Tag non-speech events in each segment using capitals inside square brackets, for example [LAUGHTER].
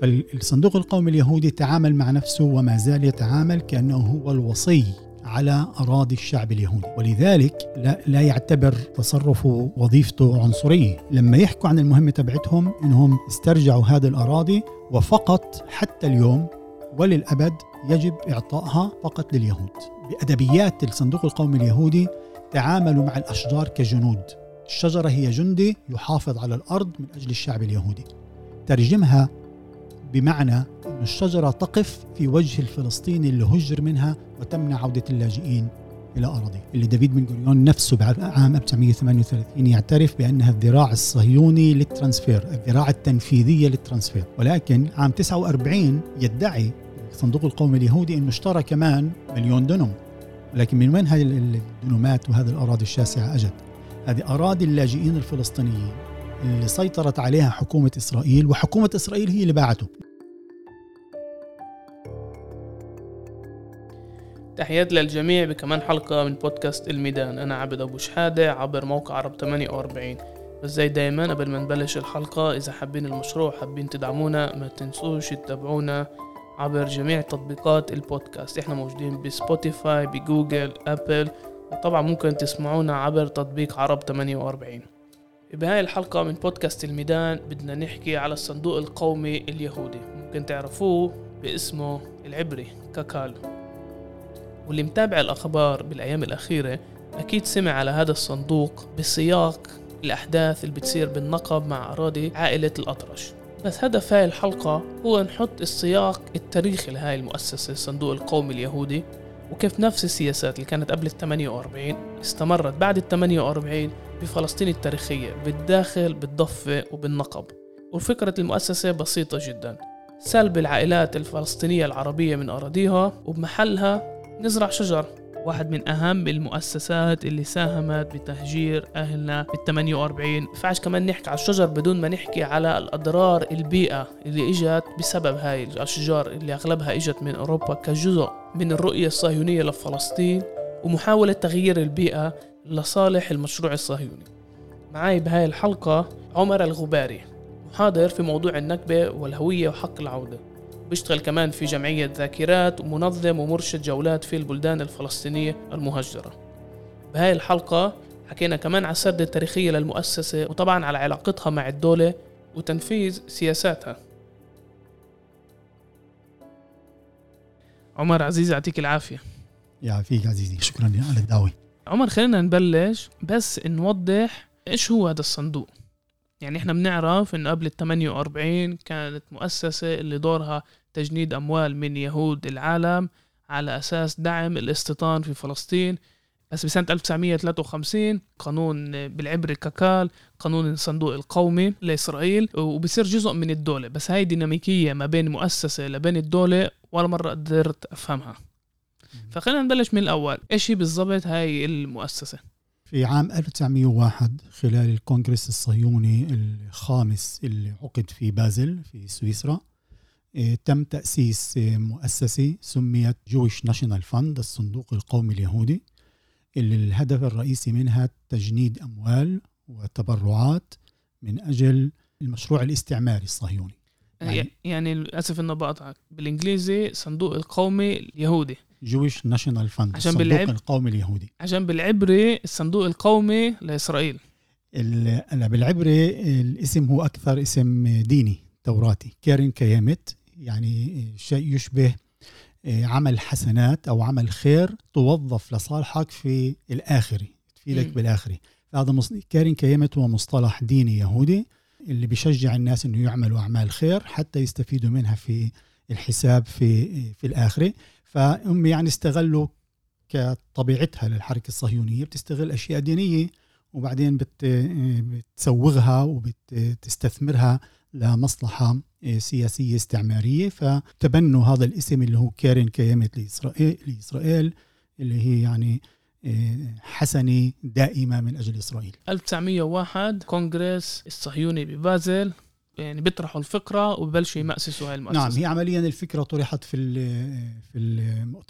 فالصندوق القومي اليهودي تعامل مع نفسه وما زال يتعامل كأنه هو الوصي على أراضي الشعب اليهودي. ولذلك لا, لا يعتبر تصرفه وظيفته عنصرية. لما يحكوا عن المهمة تبعتهم إنهم استرجعوا هذه الأراضي وفقط حتى اليوم وللأبد يجب إعطائها فقط لليهود. بأدبيات الصندوق القومي اليهودي تعاملوا مع الأشجار كجنود. الشجرة هي جندي يحافظ على الأرض من أجل الشعب اليهودي. ترجمها بمعنى أن الشجرة تقف في وجه الفلسطيني اللي هجر منها وتمنع عودة اللاجئين إلى أراضي اللي دافيد بن غوريون نفسه بعام 1938 يعترف بأنها الذراع الصهيوني للترانسفير الذراع التنفيذية للترانسفير. ولكن عام 49 يدعي الصندوق القومي اليهودي أنه اشترى كمان مليون دنم ولكن من وين هذه الدنومات وهذه الأراضي الشاسعة أجت؟ هذه أراضي اللاجئين الفلسطينيين اللي سيطرت عليها حكومة إسرائيل وحكومة إسرائيل هي اللي باعته. تحيات للجميع بكمان حلقة من بودكاست الميدان. أنا عبد أبو شحادة عبر موقع عرب 48 بس زي دايما قبل ما نبلش الحلقة إذا حابين المشروع حابين تدعمونا ما تنسوش تتابعونا عبر جميع تطبيقات البودكاست. إحنا موجودين بسبوتيفاي بجوجل أبل وطبعا ممكن تسمعونا عبر تطبيق عرب 48 بهاي الحلقة من بودكاست الميدان بدنا نحكي على الصندوق القومي اليهودي. ممكن تعرفوه باسمه العبري كاكال. واللي متابع الأخبار بالأيام الأخيرة أكيد سمع على هذا الصندوق بسياق الأحداث اللي بتصير بالنقب مع أراضي عائلة الأطرش. بس هدف هاي الحلقة هو نحط السياق التاريخي لهاي المؤسسة الصندوق القومي اليهودي وكيف نفس السياسات اللي كانت قبل ال 48 استمرت بعد ال 48 بفلسطين التاريخية بالداخل بالضفة وبالنقب. وفكرة المؤسسة بسيطة جدا. سلب العائلات الفلسطينية العربية من أراضيها وبمحلها نزرع شجر. واحد من أهم المؤسسات اللي ساهمت بتهجير أهلنا بال 48 فعش كمان نحكي على الشجر بدون ما نحكي على الأضرار البيئة اللي إجت بسبب هاي الأشجار اللي أغلبها إجت من أوروبا كجزء من الرؤية الصهيونية لفلسطين ومحاولة تغيير البيئة لصالح المشروع الصهيوني. معاي بهاي الحلقة عمر الغباري محاضر في موضوع النكبة والهوية وحق العودة. بيشتغل كمان في جمعية ذاكرات ومنظم ومرشد جولات في البلدان الفلسطينية المهجرة. بهاي الحلقة حكينا كمان على السردة التاريخية للمؤسسة وطبعا على علاقتها مع الدولة وتنفيذ سياساتها. عمر عزيزي يعطيك العافية. يعافيك عزيزي. شكرا على الدعوة عمر خلينا نبلش بس نوضح إيش هو هذا الصندوق. يعني إحنا بنعرف إنه قبل ال 48 كانت مؤسسة اللي دورها تجنيد أموال من يهود العالم على أساس دعم الاستيطان في فلسطين. بس بسنة 1953 قانون بالعبري كاكال قانون الصندوق القومي لإسرائيل وبصير جزء من الدولة. بس هاي ديناميكية ما بين مؤسسة لبين الدولة ولا مرة قدرت أفهمها. فخلينا نبلش من الأول. إيش هي بالضبط هاي المؤسسة؟ في عام 1901 خلال الكونغرس الصهيوني الخامس اللي عقد في بازل في سويسرا إيه، تم تأسيس مؤسسة سميت جويش ناشونال فند الصندوق القومي اليهودي اللي الهدف الرئيسي منها تجنيد أموال وتبرعات من أجل المشروع الاستعماري الصهيوني. يعني, يعني للأسف إنه بقطعك بالإنجليزي صندوق القومي اليهودي. Jewish National Fund عشان بالعب... القومي اليهودي. عشان بالعبري الصندوق القومي لإسرائيل. ال... بالعبري الاسم هو أكثر اسم ديني توراتي. كارين كيامت يعني شيء يشبه آه، عمل حسنات أو عمل خير توظف لصالحك في الاخري تفيدك بالاخري هذا مص... كارين كيامت هو مصطلح ديني يهودي اللي بيشجع الناس إنه يعملوا أعمال خير حتى يستفيدوا منها في الحساب في في الاخره فهم يعني استغلوا كطبيعتها للحركة الصهيونية بتستغل أشياء دينية وبعدين بت بتسوغها وبتستثمرها لمصلحة سياسية استعمارية. فتبنوا هذا الاسم اللي هو كارين كيامت لإسرائيل, لإسرائيل اللي هي يعني حسنة دائمة من أجل إسرائيل. 1901 كونغرس الصهيوني ببازل يعني بيطرحوا الفكرة وببلشوا يمأسسوا هاي المؤسسة. نعم هي عمليا الفكرة طرحت في في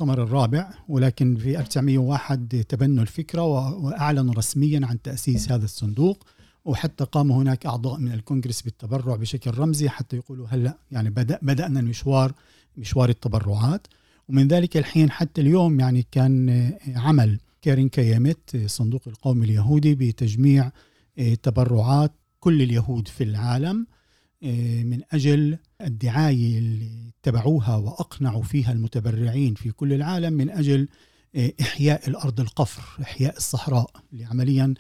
المؤتمر الرابع ولكن في 1901 تبنوا الفكرة وأعلنوا رسميا عن تأسيس هذا الصندوق وحتى قام هناك أعضاء من الكونغرس بالتبرع بشكل رمزي حتى يقولوا هلأ يعني بدا بدأنا المشوار مشوار التبرعات. ومن ذلك الحين حتى اليوم يعني كان عمل كارين كيامت الصندوق القومي اليهودي بتجميع تبرعات كل اليهود في العالم. من أجل الدعاية اللي اتبعوها وأقنعوا فيها المتبرعين في كل العالم من أجل إحياء الأرض القفر، إحياء الصحراء. اللي عمليا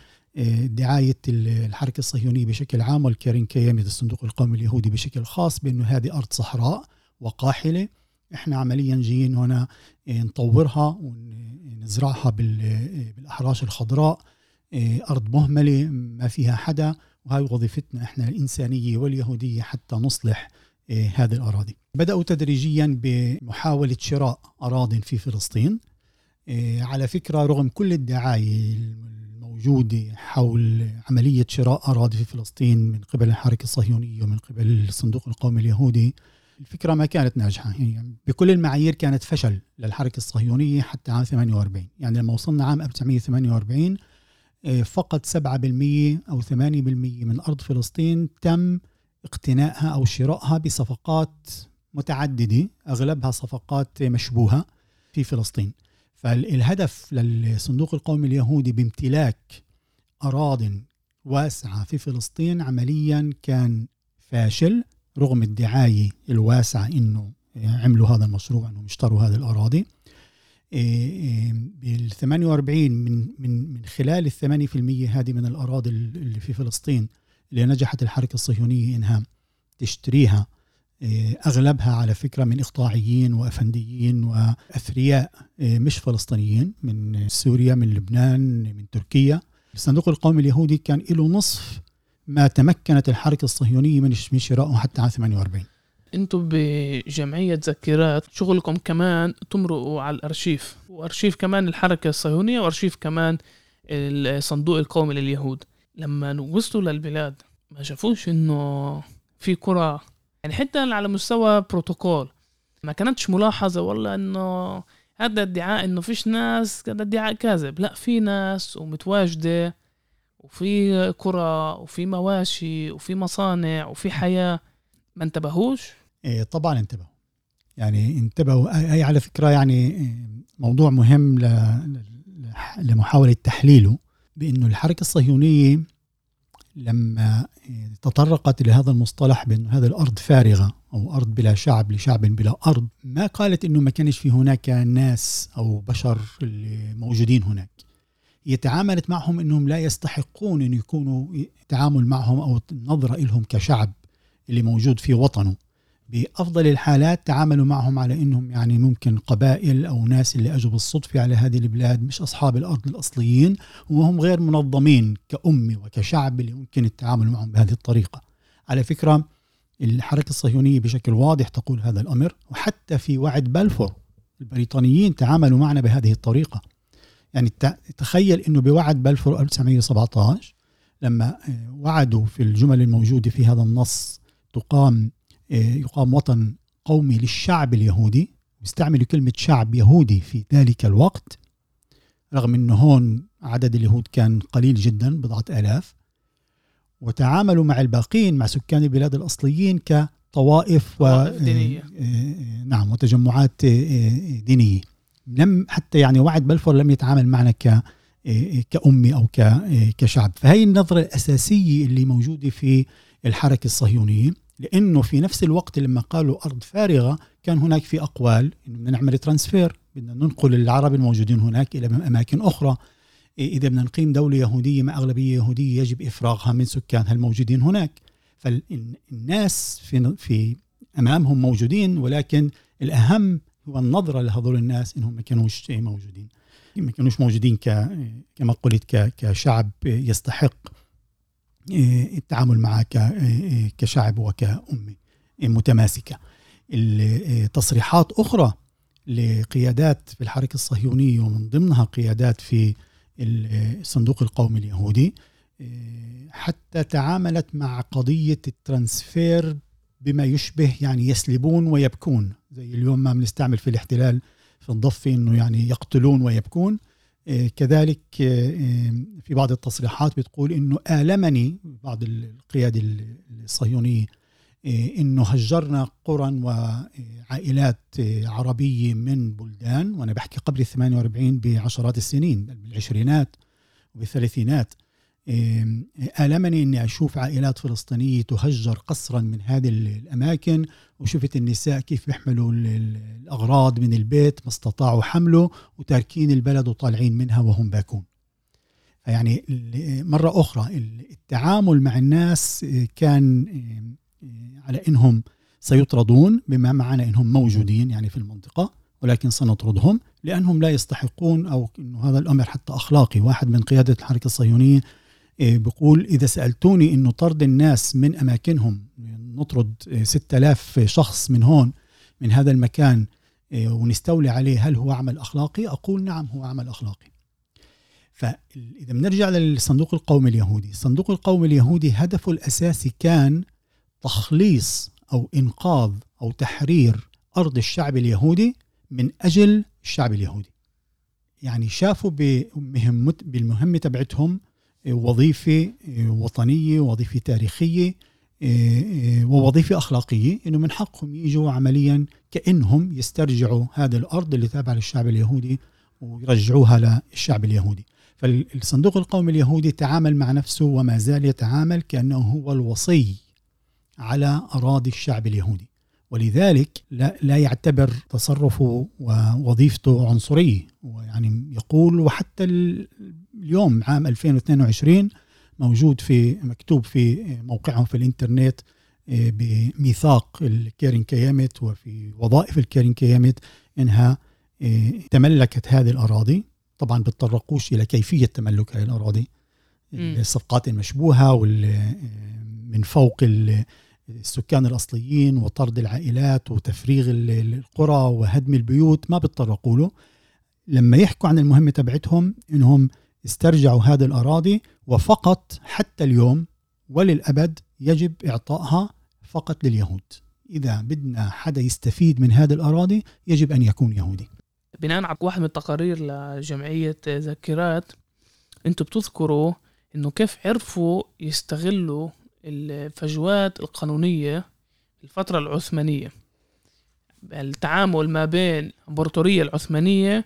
دعاية الحركة الصهيونية بشكل عام والكارين كيامت الصندوق القومي اليهودي بشكل خاص بأنه هذه أرض صحراء وقاحلة. إحنا عمليا جايين هنا نطورها ونزرعها بالأحراش الخضراء. أرض مهملة ما فيها حدا. وهي وظيفتنا إحنا الإنسانية واليهودية حتى نصلح هذه الأراضي. بدأوا تدريجيا بمحاولة شراء اراض في فلسطين. على فكرة رغم كل الدعاية الموجودة حول عملية شراء أراضي في فلسطين من قبل الحركة الصهيونية ومن قبل الصندوق القومي اليهودي الفكرة ما كانت ناجحة يعني بكل المعايير كانت فشل للحركة الصهيونية حتى عام 48 يعني لما وصلنا عام 1948 فقط 7% أو 8% من أرض فلسطين تم اقتنائها أو شرائها بصفقات متعددة أغلبها صفقات مشبوهة في فلسطين. فالهدف للصندوق القومي اليهودي بامتلاك اراض واسعة في فلسطين عمليا كان فاشل رغم الدعاية الواسعة إنه عملوا هذا المشروع إنهم اشتروا هذه الأراضي. بال 48 من من من خلال ال 8% هذه من الأراضي اللي في فلسطين اللي نجحت الحركة الصهيونية إنها تشتريها. أغلبها على فكرة من إقطاعيين وأفنديين وأثرياء مش فلسطينيين من سوريا من لبنان من تركيا. الصندوق القومي اليهودي كان له نصف ما تمكنت الحركة الصهيونية من شرائه حتى عام 48 أنتم بجمعية ذكرات شغلكم كمان تمرقوا على الأرشيف. وأرشيف كمان الحركة الصهيونية وأرشيف كمان الصندوق القومي لليهود. لما وصلوا للبلاد ما شافوش إنه في كرة. يعني حتى على مستوى بروتوكول ما كانتش ملاحظة والله إنه هذا ادعاء إنه فيش ناس هذا ادعاء كاذب. لا في ناس ومتواجدة وفي قرى وفي مواشي وفي مصانع وفي حياة. ما انتبهوش؟ إيه طبعا انتبهوا. يعني انتبهوا. هي على فكرة يعني موضوع مهم لمحاولة تحليله بأنه الحركة الصهيونية لما تطرقت لهذا المصطلح بأنه هذه الأرض فارغة أو أرض بلا شعب لشعب بلا أرض ما قالت أنه ما كانش في هناك ناس أو بشر اللي موجودين هناك. هي تعاملت معهم أنهم لا يستحقون أن يكونوا تعامل معهم أو النظرة لهم كشعب. اللي موجود في وطنه بأفضل الحالات تعاملوا معهم على إنهم يعني ممكن قبائل أو ناس اللي أجوا بالصدفة على هذه البلاد مش أصحاب الأرض الأصليين وهم غير منظمين كأمة وكشعب اللي ممكن التعامل معهم بهذه الطريقة. على فكرة الحركة الصهيونية بشكل واضح تقول هذا الأمر وحتى في وعد بلفور البريطانيين تعاملوا معنا بهذه الطريقة. يعني تخيل إنه بوعد بلفور 1917 لما وعدوا في الجمل الموجودة في هذا النص تقام يقام وطن قومي للشعب اليهودي بيستعملوا كلمة شعب يهودي في ذلك الوقت رغم أنه هون عدد اليهود كان قليل جدا بضعة آلاف. وتعاملوا مع الباقين مع سكان البلاد الأصليين كطوائف و دينية. نعم وتجمعات دينية. لم حتى يعني وعد بلفور لم يتعامل معنا ك كأمي أو كشعب. فهي النظرة الأساسية اللي موجودة في الحركة الصهيونية. لأنه في نفس الوقت لما قالوا أرض فارغة كان هناك في أقوال إنه بدنا نعمل ترانسفير بدنا ننقل العرب الموجودين هناك إلى أماكن أخرى. إذا بدنا نقيم دولة يهودية مع أغلبية يهودية يجب إفراغها من سكانها الموجودين هناك. فالناس في في أمامهم موجودين ولكن الأهم هو النظرة لهذول الناس إنهم ما كانوش موجودين. ما كانوش موجودين كما قلت كشعب يستحق. التعامل معها كشعب وكأمة متماسكة. التصريحات أخرى لقيادات في الحركة الصهيونية ومن ضمنها قيادات في الصندوق القومي اليهودي حتى تعاملت مع قضية الترانسفير بما يشبه يعني يسلبون ويبكون زي اليوم ما بنستعمل في الاحتلال في الضفة إنه يعني يقتلون ويبكون. كذلك في بعض التصريحات بتقول إنه آلمني بعض القيادة الصهيونية إنه هجرنا قرى وعائلات عربية من بلدان وأنا بحكي قبل ال 48 بعشرات السنين بالعشرينات وبالثلاثينات. آلمني إني أشوف عائلات فلسطينية تهجر قسرا من هذه الأماكن وشفت النساء كيف بيحملوا الأغراض من البيت ما استطاعوا حمله وتاركين البلد وطالعين منها وهم باكون. يعني مرة أخرى التعامل مع الناس كان على إنهم سيطردون بما معنى إنهم موجودين يعني في المنطقة ولكن سنطردهم لأنهم لا يستحقون أو إنه هذا الأمر حتى أخلاقي واحد من قيادة الحركة الصهيونية إيه، بيقول إذا سألتوني إنه طرد الناس من أماكنهم نطرد 6000 شخص من هون من هذا المكان إيه، ونستولي عليه هل هو عمل أخلاقي؟ أقول نعم هو عمل أخلاقي. فإذا بنرجع للصندوق القومي اليهودي، الصندوق القومي اليهودي هدفه الأساسي كان تخليص أو إنقاذ أو تحرير أرض الشعب اليهودي من أجل الشعب اليهودي. يعني شافوا بمهمة بالمهمة تبعتهم وظيفة وطنية وظيفة تاريخية ووظيفة أخلاقية إنه من حقهم يجوا عمليا كأنهم يسترجعوا هذه الأرض اللي تابعه للشعب اليهودي ويرجعوها للشعب اليهودي. فالصندوق القومي اليهودي تعامل مع نفسه وما زال يتعامل كأنه هو الوصي على أراضي الشعب اليهودي ولذلك لا, لا يعتبر تصرفه ووظيفته عنصرية. ويعني يقول وحتى اليوم عام 2022 موجود في مكتوب في موقعهم في الإنترنت آه، بميثاق الكيرين كيامت وفي وظائف الكيرين كيامت إنها آه، تملكت هذه الأراضي. طبعا بتطرقوش إلى كيفية تملك هذه الأراضي. الصفقات المشبوهة وال آه، من فوق السكان الأصليين وطرد العائلات وتفريغ القرى وهدم البيوت ما بيتطرقوا له. لما يحكوا عن المهمة تبعتهم إنهم استرجعوا هذه الأراضي وفقط حتى اليوم وللأبد يجب إعطائها فقط لليهود. إذا بدنا حدا يستفيد من هذه الأراضي يجب أن يكون يهودي. بناء على واحد من التقارير لجمعية ذاكرات أنتم بتذكروا إنه كيف عرفوا يستغلوا الفجوات القانونية الفترة العثمانية. التعامل ما بين الإمبراطورية العثمانية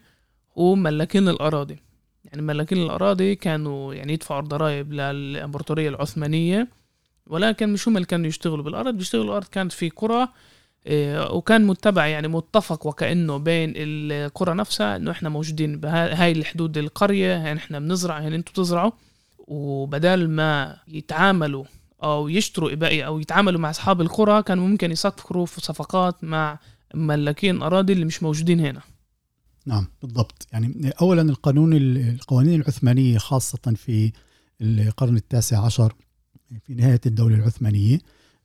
وملاكين الأراضي. يعني ملاكين الأراضي كانوا يعني يدفعوا الضرائب للإمبراطورية العثمانية ولكن مش هم اللي كانوا يشتغلوا بالأرض. بيشتغلوا الأرض كانت في قرى آه، وكان متبع يعني متفق وكأنه بين القرى نفسها إنه إحنا موجودين بهاي الحدود القرية يعني إحنا بنزرع يعني أنتوا بتزرعوا. وبدال ما يتعاملوا أو يشتروا ابائي أو يتعاملوا مع أصحاب القرى كانوا ممكن يسكروا في صفقات مع ملاكين أراضي اللي مش موجودين هنا. نعم بالضبط. يعني اولا القانون القوانين العثمانية خاصة في القرن التاسع عشر في نهاية الدولة العثمانية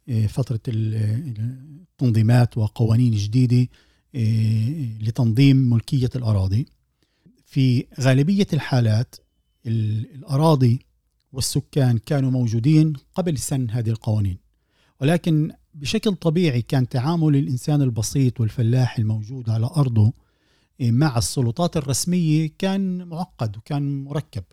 إيه، فترة التنظيمات وقوانين جديدة إيه، لتنظيم ملكية الأراضي. في غالبية الحالات الأراضي والسكان كانوا موجودين قبل سن هذه القوانين. ولكن بشكل طبيعي كان تعامل الإنسان البسيط والفلاح الموجود على أرضه مع السلطات الرسمية كان معقد وكان مركب.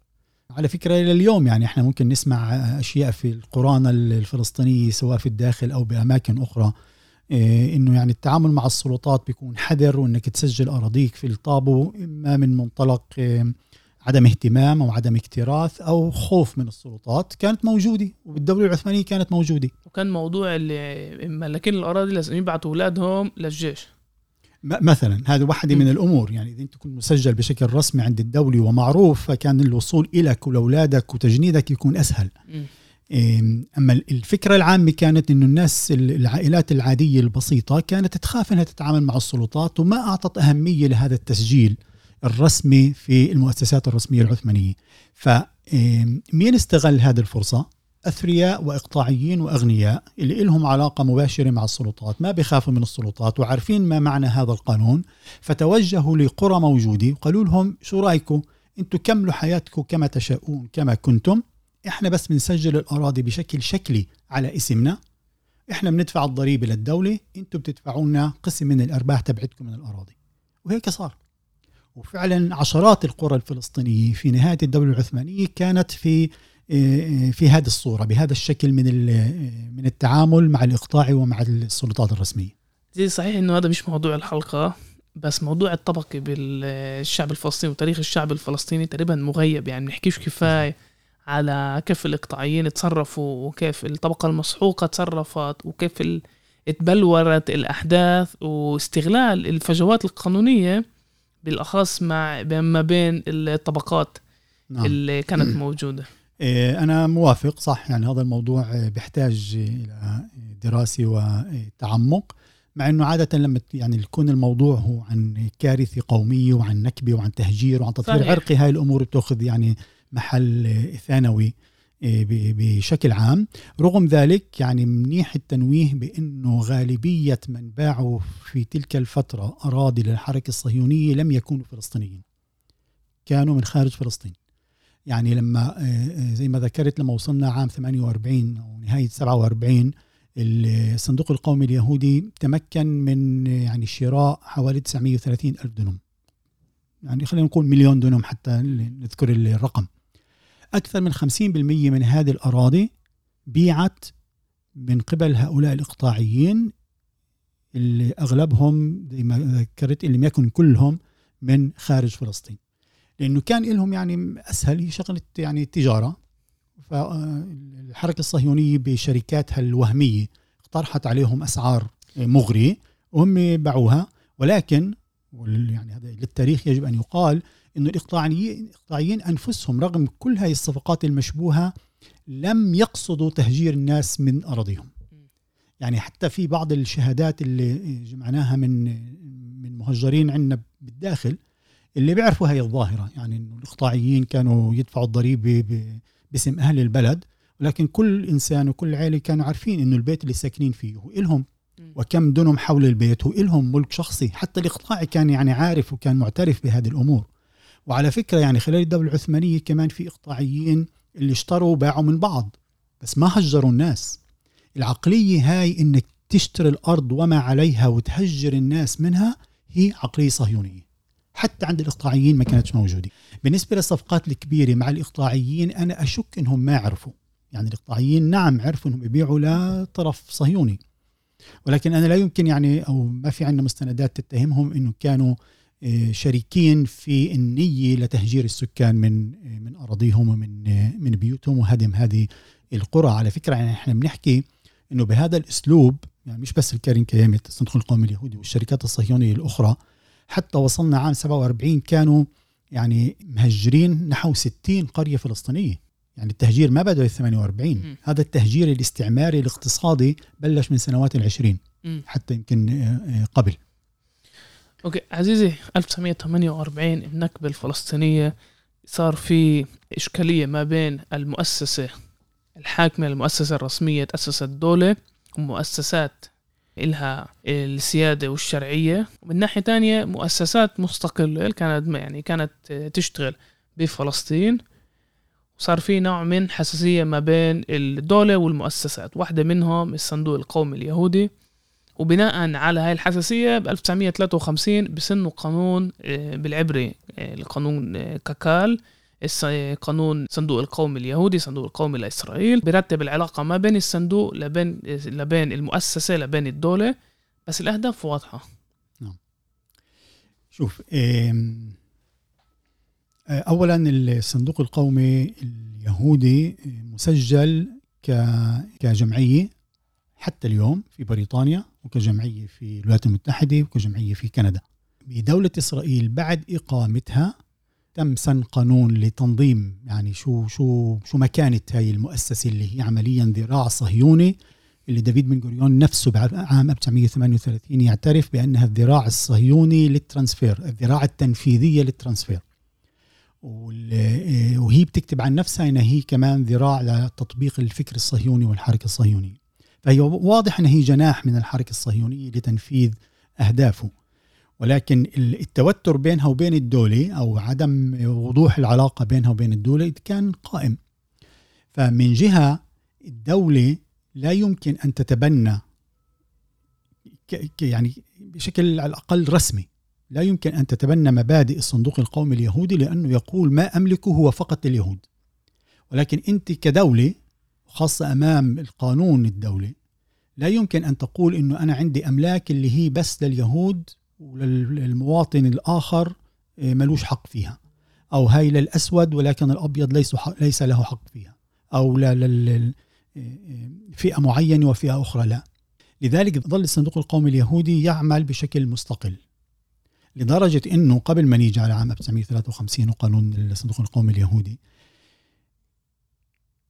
على فكرة إلى اليوم يعني إحنا ممكن نسمع أشياء في القرآن الفلسطينية سواء في الداخل أو بأماكن أخرى إنه يعني التعامل مع السلطات بيكون حذر وإنك تسجل أراضيك في الطابو إما من منطلق عدم اهتمام أو عدم اكتراث أو خوف من السلطات كانت موجودة وبالدوله العثمانية كانت موجودة. وكان موضوع اللي ملاكين الأراضي لازم يبعثوا أولادهم للجيش. مثلا هذه واحدة من الأمور يعني إذا أنت كنت مسجل بشكل رسمي عند الدولة ومعروف فكان الوصول إليك ولأولادك وتجنيدك يكون أسهل. أما الفكرة العامة كانت أنه الناس العائلات العادية البسيطة كانت تخاف أنها تتعامل مع السلطات وما أعطت أهمية لهذا التسجيل. الرسمي في المؤسسات الرسمية العثمانية. فمين استغل هذه الفرصة؟ أثرياء وإقطاعيين وأغنياء اللي لهم علاقة مباشرة مع السلطات ما بيخافوا من السلطات وعارفين ما معنى هذا القانون فتوجهوا لقرى موجودة وقالوا لهم شو رأيكم أنتم كملوا حياتكم كما تشاءون كما كنتم. إحنا بس بنسجل الأراضي بشكل شكلي على اسمنا. إحنا بندفع الضريبة للدولة أنتم بتدفعوا لنا قسم من الأرباح تبعتكم من الأراضي. وهيك صار. وفعلا عشرات القرى الفلسطينية في نهاية الدولة العثمانية كانت في في هذه الصورة بهذا الشكل من من التعامل مع الإقطاع ومع السلطات الرسمية. زي صحيح إنه هذا مش موضوع الحلقة بس موضوع الطبقي بالشعب الفلسطيني وتاريخ الشعب الفلسطيني تقريبا مغيب يعني بنحكيش كفاية على كيف الإقطاعيين تصرفوا وكيف الطبقة المسحوقة تصرفت وكيف اتبلورت الأحداث واستغلال الفجوات القانونية بالأخص مع ما بين الطبقات نعم. اللي كانت [CLEARS THROAT] موجودة. إيه، أنا موافق صح. يعني هذا الموضوع بيحتاج إلى دراسة وتعمق مع إنه عادة لما يعني يكون الموضوع هو عن كارثة قومية وعن نكبة وعن تهجير وعن تطهير عرقي هاي الأمور بتأخذ يعني محل ثانوي. إيه، بشكل عام. رغم ذلك يعني منيح التنويه بأنه غالبية من باعوا في تلك الفترة أراضي للحركة الصهيونية لم يكونوا فلسطينيين. كانوا من خارج فلسطين. يعني لما إيه، زي ما ذكرت لما وصلنا عام 48 أو نهاية 47 الصندوق القومي اليهودي تمكن من يعني شراء حوالي 930 ألف دنم يعني خلينا نقول مليون دنم حتى نذكر الرقم. أكثر من 50% من هذه الأراضي بيعت من قبل هؤلاء الإقطاعيين اللي أغلبهم زي ما ذكرت اللي ما يكن كلهم من خارج فلسطين. لأنه كان لهم يعني أسهل هي شغلة يعني التجارة. فالحركة الصهيونية بشركاتها الوهمية اقترحت عليهم أسعار مغرية وهم باعوها. ولكن يعني هذا للتاريخ يجب أن يقال إنه الاقطاعيين الإقطاعيين أنفسهم رغم كل هذه الصفقات المشبوهة لم يقصدوا تهجير الناس من أراضيهم. يعني حتى في بعض الشهادات اللي جمعناها من من مهجرين عندنا بالداخل اللي بيعرفوا هاي الظاهرة. يعني إنه الإقطاعيين كانوا يدفعوا الضريبه باسم أهل البلد ولكن كل إنسان وكل عائلة كانوا عارفين إنه البيت اللي ساكنين فيه هو إلهم وكم دنم حول البيت هو إلهم ملك شخصي. حتى الإقطاعي كان يعني عارف وكان معترف بهذه الأمور. وعلى فكرة يعني خلال الدولة العثمانية كمان في إقطاعيين اللي اشتروا وباعوا من بعض بس ما هجروا الناس. العقلية هاي إنك تشتري الأرض وما عليها وتهجر الناس منها هي عقلية صهيونية. حتى عند الإقطاعيين ما كانتش موجودة. بالنسبة للصفقات الكبيرة مع الإقطاعيين أنا أشك إنهم ما عرفوا. يعني الإقطاعيين نعم عرفوا إنهم يبيعوا لطرف صهيوني. ولكن أنا لا يمكن يعني أو ما في عندنا مستندات تتهمهم إنه كانوا شريكين في النية لتهجير السكان من من أراضيهم ومن من بيوتهم وهدم هذه القرى. على فكرة يعني إحنا بنحكي إنه بهذا الأسلوب يعني مش بس الكارين كيامت الصندوق القومي اليهودي والشركات الصهيونية الأخرى حتى وصلنا عام 47 كانوا يعني مهجرين نحو 60 قرية فلسطينية. يعني التهجير ما بدأ في 48 هذا التهجير الاستعماري الاقتصادي بلش من سنوات العشرين حتى يمكن قبل. أوكي عزيزي 1948 النكبة الفلسطينية صار في إشكالية ما بين المؤسسة الحاكمة المؤسسة الرسمية تأسست دولة ومؤسسات إلها السيادة والشرعية ومن ناحية تانية مؤسسات مستقلة كانت يعني كانت تشتغل بفلسطين وصار في نوع من حساسية ما بين الدولة والمؤسسات. واحدة منهم الصندوق القومي اليهودي وبناء على هاي الحساسية ب 1953 بسنوا قانون آه، بالعبري آه، القانون آه، كاكال قانون صندوق القومي اليهودي صندوق القومي لإسرائيل بيرتب العلاقة ما بين الصندوق لبين لبين المؤسسة لبين الدولة. بس الأهداف واضحة. نعم. شوف أولا الصندوق القومي اليهودي مسجل كجمعية حتى اليوم في بريطانيا. وكجمعية في الولايات المتحدة وكجمعية في كندا. بدولة إسرائيل بعد إقامتها تم سن قانون لتنظيم يعني شو شو شو مكانة هاي المؤسسة اللي هي عمليا ذراع صهيوني اللي دافيد بن غوريون نفسه بعد عام 1938 يعترف بأنها الذراع الصهيوني للترانسفير الذراع التنفيذية للترانسفير. وهي بتكتب عن نفسها إنها هي كمان ذراع لتطبيق الفكر الصهيوني والحركة الصهيونية. فهي واضح أنها هي جناح من الحركة الصهيونية لتنفيذ أهدافه. ولكن التوتر بينها وبين الدولة أو عدم وضوح العلاقة بينها وبين الدولة كان قائم. فمن جهة الدولة لا يمكن أن تتبنى يعني بشكل على الأقل رسمي. لا يمكن أن تتبنى مبادئ الصندوق القومي اليهودي لأنه يقول ما أملكه هو فقط لليهود ولكن أنت كدولة خاصه أمام القانون الدولي. لا يمكن أن تقول إنه أنا عندي أملاك اللي هي بس لليهود وللمواطن الآخر آه، ملوش حق فيها. أو هاي للأسود ولكن الأبيض ليس ليس له حق فيها. أو لفئه آه، معينة وفئة أخرى لا. لذلك ظل الصندوق القومي اليهودي يعمل بشكل مستقل. لدرجة أنه قبل ما نيجي على عام 1953 وقانون الصندوق القومي اليهودي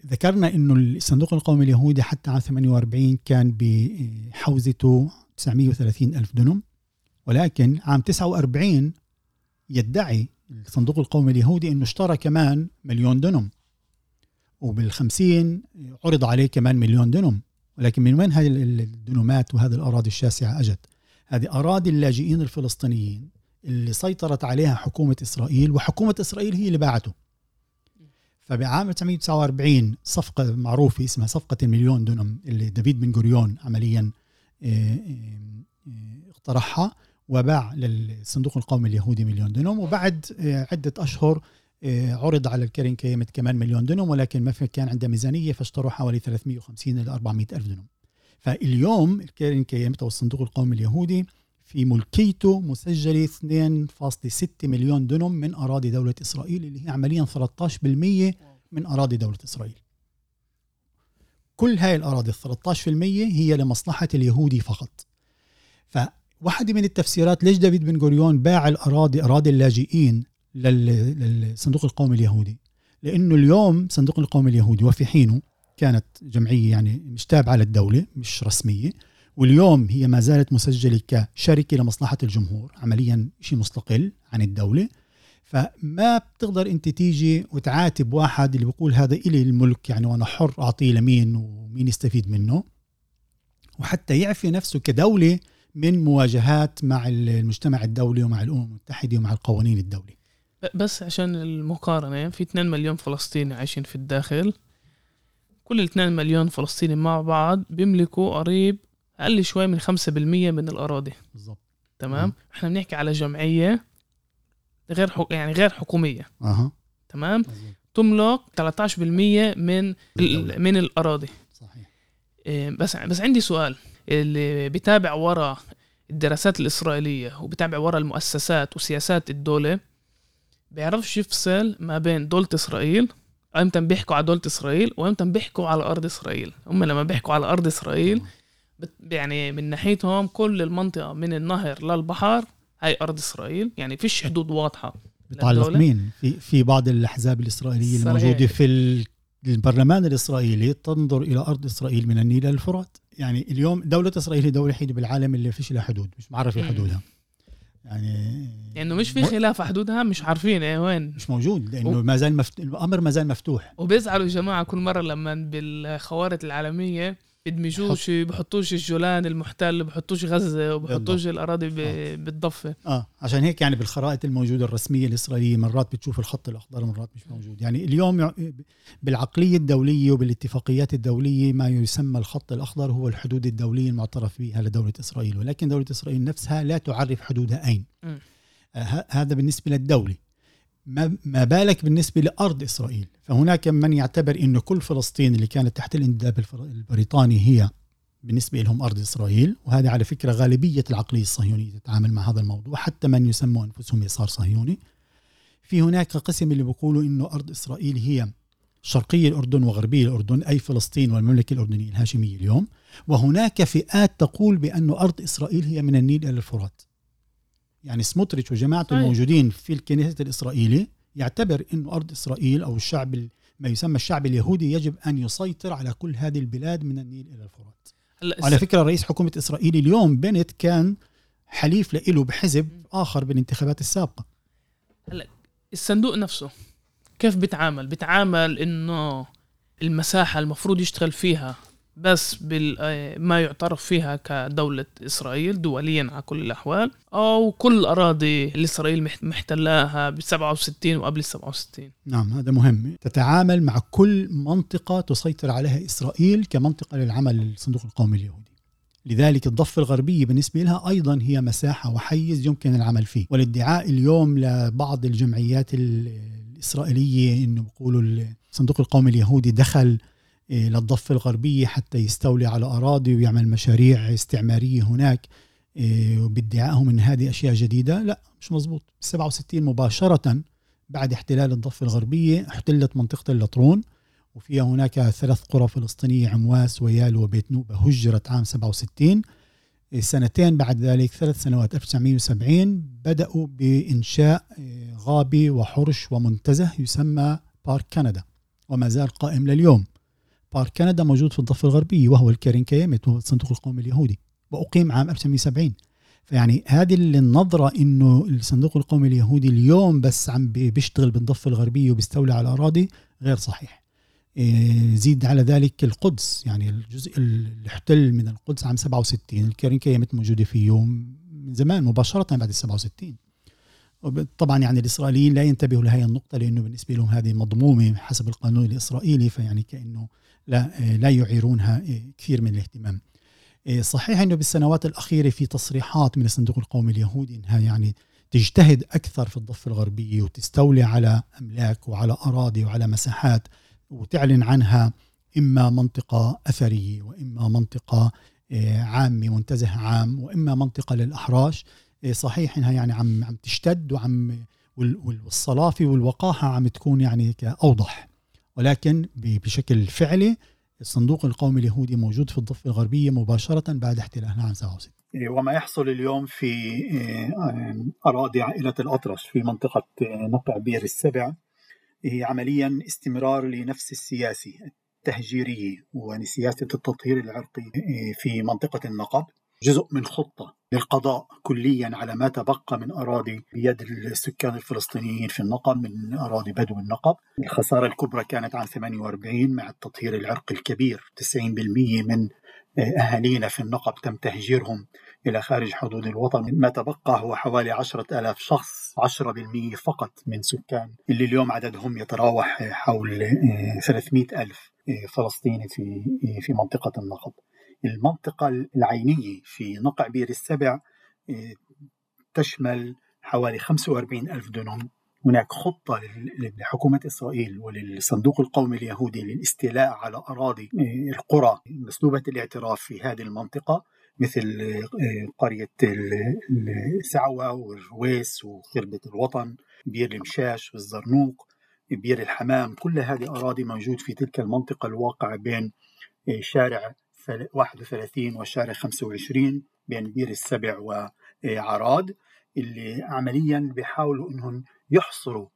ذكرنا أنه الصندوق القومي اليهودي حتى عام 48 كان بحوزته 930 ألف دنم ولكن عام 49 يدعي الصندوق القومي اليهودي أنه اشترى كمان مليون دنم وبال50 عرض عليه كمان مليون دنم ولكن من وين هذه الدنومات وهذه الأراضي الشاسعة أجت؟ هذه أراضي اللاجئين الفلسطينيين اللي سيطرت عليها حكومة إسرائيل وحكومة إسرائيل هي اللي باعته. فبعام 1949 صفقة معروفة اسمها صفقة المليون دونم اللي دافيد بن غوريون عمليا آه، آه، اقترحها وباع للصندوق القومي اليهودي مليون دونم وبعد آه، عدة أشهر عرض على الكرين كيمت كمان مليون دونم ولكن ما كان عنده ميزانية فاشتروا حوالي 350 إلى 400 ألف دونم. فاليوم الكيرن كيمت أو الصندوق القومي اليهودي في ملكيته مسجلة 2.6 مليون دنم من أراضي دولة إسرائيل اللي هي عمليا 13% من أراضي دولة إسرائيل. كل هاي الأراضي ال 13% هي لمصلحة اليهودي فقط. فواحدة من التفسيرات ليش دافيد بن غوريون باع الأراضي أراضي اللاجئين للصندوق القومي اليهودي؟ لأنه اليوم صندوق القومي اليهودي وفي حينه كانت جمعية يعني مش تابعة للدولة مش رسمية واليوم هي ما زالت مسجلة كشركة لمصلحة الجمهور عمليا شيء مستقل عن الدولة. فما بتقدر أنت تيجي وتعاتب واحد اللي بيقول هذا إلي الملك يعني وأنا حر أعطيه لمين ومين يستفيد منه؟ وحتى يعفي نفسه كدولة من مواجهات مع المجتمع الدولي ومع الأمم المتحدة ومع القوانين الدولي. بس عشان المقارنة في 2 مليون فلسطيني عايشين في الداخل. كل ال 2 مليون فلسطيني مع بعض بيملكوا قريب أقل شوي من 5% من الأراضي. بالظبط. تمام؟ مم. إحنا بنحكي على جمعية غير حك... يعني غير حكومية. أها. تمام؟ تملك 13% من ال... من الأراضي. صحيح. إيه بس بس عندي سؤال. اللي بيتابع ورا الدراسات الإسرائيلية وبيتابع ورا المؤسسات وسياسات الدولة بيعرفش يفصل ما بين دولة إسرائيل إمتى بيحكوا على دولة إسرائيل وامتى بيحكوا على أرض إسرائيل. هم لما بيحكوا على أرض إسرائيل يعني من ناحيتهم كل المنطقة من النهر للبحر هاي أرض إسرائيل. يعني فيش حدود واضحة بتعلق مين؟ في في بعض الأحزاب الإسرائيلية صحيح. الموجودة في البرلمان الإسرائيلي تنظر إلى أرض إسرائيل من النيل للفرات يعني اليوم دولة إسرائيل هي الدولة الوحيدة بالعالم اللي فيش لها حدود مش معرفة حدودها. يعني يعني مش في خلاف حدودها مش عارفين إيه وين. مش موجود لأنه و... ما زال مفت... الأمر ما زال مفتوح. وبيزعلوا الجماعه كل مرة لما بالخوارط العالمية بدمجوش بحطوش الجولان المحتل بحطوش غزة وبحطوش الأراضي آه. بالضفة. آه عشان هيك يعني بالخرائط الموجودة الرسمية الإسرائيلية مرات بتشوف الخط الأخضر مرات مش موجود. يعني اليوم بالعقلية الدولية وبالاتفاقيات الدولية ما يسمى الخط الأخضر هو الحدود الدولية المعترف بها لدولة إسرائيل ولكن دولة إسرائيل نفسها لا تعرف حدودها أين. آه هذا بالنسبة للدولة. ما بالك بالنسبة لأرض إسرائيل؟ فهناك من يعتبر أن كل فلسطين اللي كانت تحت الانتداب البريطاني هي بالنسبة لهم أرض إسرائيل وهذه على فكرة غالبية العقلية الصهيونية تتعامل مع هذا الموضوع حتى من يسمون أنفسهم يسار صهيوني. في هناك قسم اللي بيقولوا أنه أرض إسرائيل هي شرقي الأردن وغربي الأردن أي فلسطين والمملكة الأردنية الهاشمية اليوم. وهناك فئات تقول بأن أرض إسرائيل هي من النيل إلى الفرات. يعني سموتريتش وجماعته الموجودين في الكنيسة الإسرائيلي يعتبر أنه أرض إسرائيل أو الشعب ما يسمى الشعب اليهودي يجب أن يسيطر على كل هذه البلاد من النيل إلى الفرات. على فكرة رئيس حكومة إسرائيل اليوم بنت كان حليف له بحزب آخر بالانتخابات السابقة. هلا الصندوق نفسه كيف بيتعامل؟ بيتعامل إنه المساحة المفروض يشتغل فيها بس بما يعترف فيها كدولة إسرائيل دوليا على كل الأحوال أو كل الأراضي اللي إسرائيل محتلاها ب 67 وقبل 67 نعم هذا مهم. تتعامل مع كل منطقة تسيطر عليها إسرائيل كمنطقة للعمل للصندوق القومي اليهودي. لذلك الضفة الغربية بالنسبة لها أيضا هي مساحة وحيز يمكن العمل فيه. والادعاء اليوم لبعض الجمعيات الإسرائيلية إنه بيقولوا الصندوق القومي اليهودي دخل آه، للضفة الغربية حتى يستولي على أراضي ويعمل مشاريع استعمارية هناك وبادعائهم إن هذه أشياء جديدة. لا مش مزبوط 67 مباشرة بعد احتلال الضفة الغربية احتلت منطقة اللطرون وفيها هناك ثلاث قرى فلسطينية عمواس ويال وبيت نوبة هجرت عام 67 سنتين بعد ذلك ثلاث سنوات 1970 بدأوا بإنشاء غابة وحرش ومنتزه يسمى بارك كندا وما زال قائم لليوم. بارك. كندا موجود في الضفة الغربية وهو الكارين كيامت وهو الصندوق القومي اليهودي وأقيم عام 1970 فيعني هذه النظرة إنه الصندوق القومي اليهودي اليوم بس عم بيشتغل بالضفة الغربية وبيستولي على الأراضي غير صحيح. إيه، زيد على ذلك القدس يعني الجزء اللي احتل من القدس عام 67 الكارين كانت موجودة فيه من زمان مباشرة بعد ال 67 طبعا يعني الإسرائيليين لا ينتبهوا لهي النقطة لأنه بالنسبة لهم هذه مضمومة حسب القانون الإسرائيلي فيعني كأنه لا لا يعيرونها إيه، كثير من الاهتمام. إيه، صحيح أنه بالسنوات الأخيرة في تصريحات من الصندوق القومي اليهودي أنها يعني تجتهد أكثر في الضفة الغربية وتستولي على أملاك وعلى أراضي وعلى مساحات وتعلن عنها إما منطقة أثرية وإما منطقة آه، عامة منتزه عام وإما منطقة للأحراش. آه، صحيح إنها يعني عم عم تشتد وعم والصلافة والوقاحة عم تكون يعني أوضح ولكن بشكل فعلي الصندوق القومي اليهودي موجود في الضفة الغربية مباشرة بعد احتلال عام 67 إيه، وما يحصل اليوم في آه، أراضي عائلة الأطرش في منطقة نقع بير السبع. هي عمليا استمرار لنفس السياسة التهجيرية وسياسة التطهير العرقي في منطقة النقب. جزء من خطة للقضاء كليا على ما تبقى من أراضي بيد السكان الفلسطينيين في النقب من أراضي بدو النقب. الخسارة الكبرى كانت عام 48 مع التطهير العرقي الكبير. 90% من أهالينا في النقب تم تهجيرهم إلى خارج حدود الوطن. ما تبقى هو حوالي عشرة ألاف شخص 10% فقط من سكان. اللي اليوم عددهم يتراوح حول 300 آه، ألف آه، فلسطيني في في منطقة النقب. المنطقة العينية في نقع بير السبع تشمل حوالي 45 ألف دونم. هناك خطة لحكومة إسرائيل وللصندوق القومي اليهودي للاستيلاء على أراضي القرى مسلوبة الاعتراف في هذه المنطقة مثل آه، قرية السعوة والرويس وخربة الوطن بير المشاش والزرنوق بير الحمام كل هذه أراضي موجود في تلك المنطقة الواقعة بين آه، شارع 31 وشارع 25 بين بير السبع وعراد اللي عمليا بيحاولوا إنهم يحصروا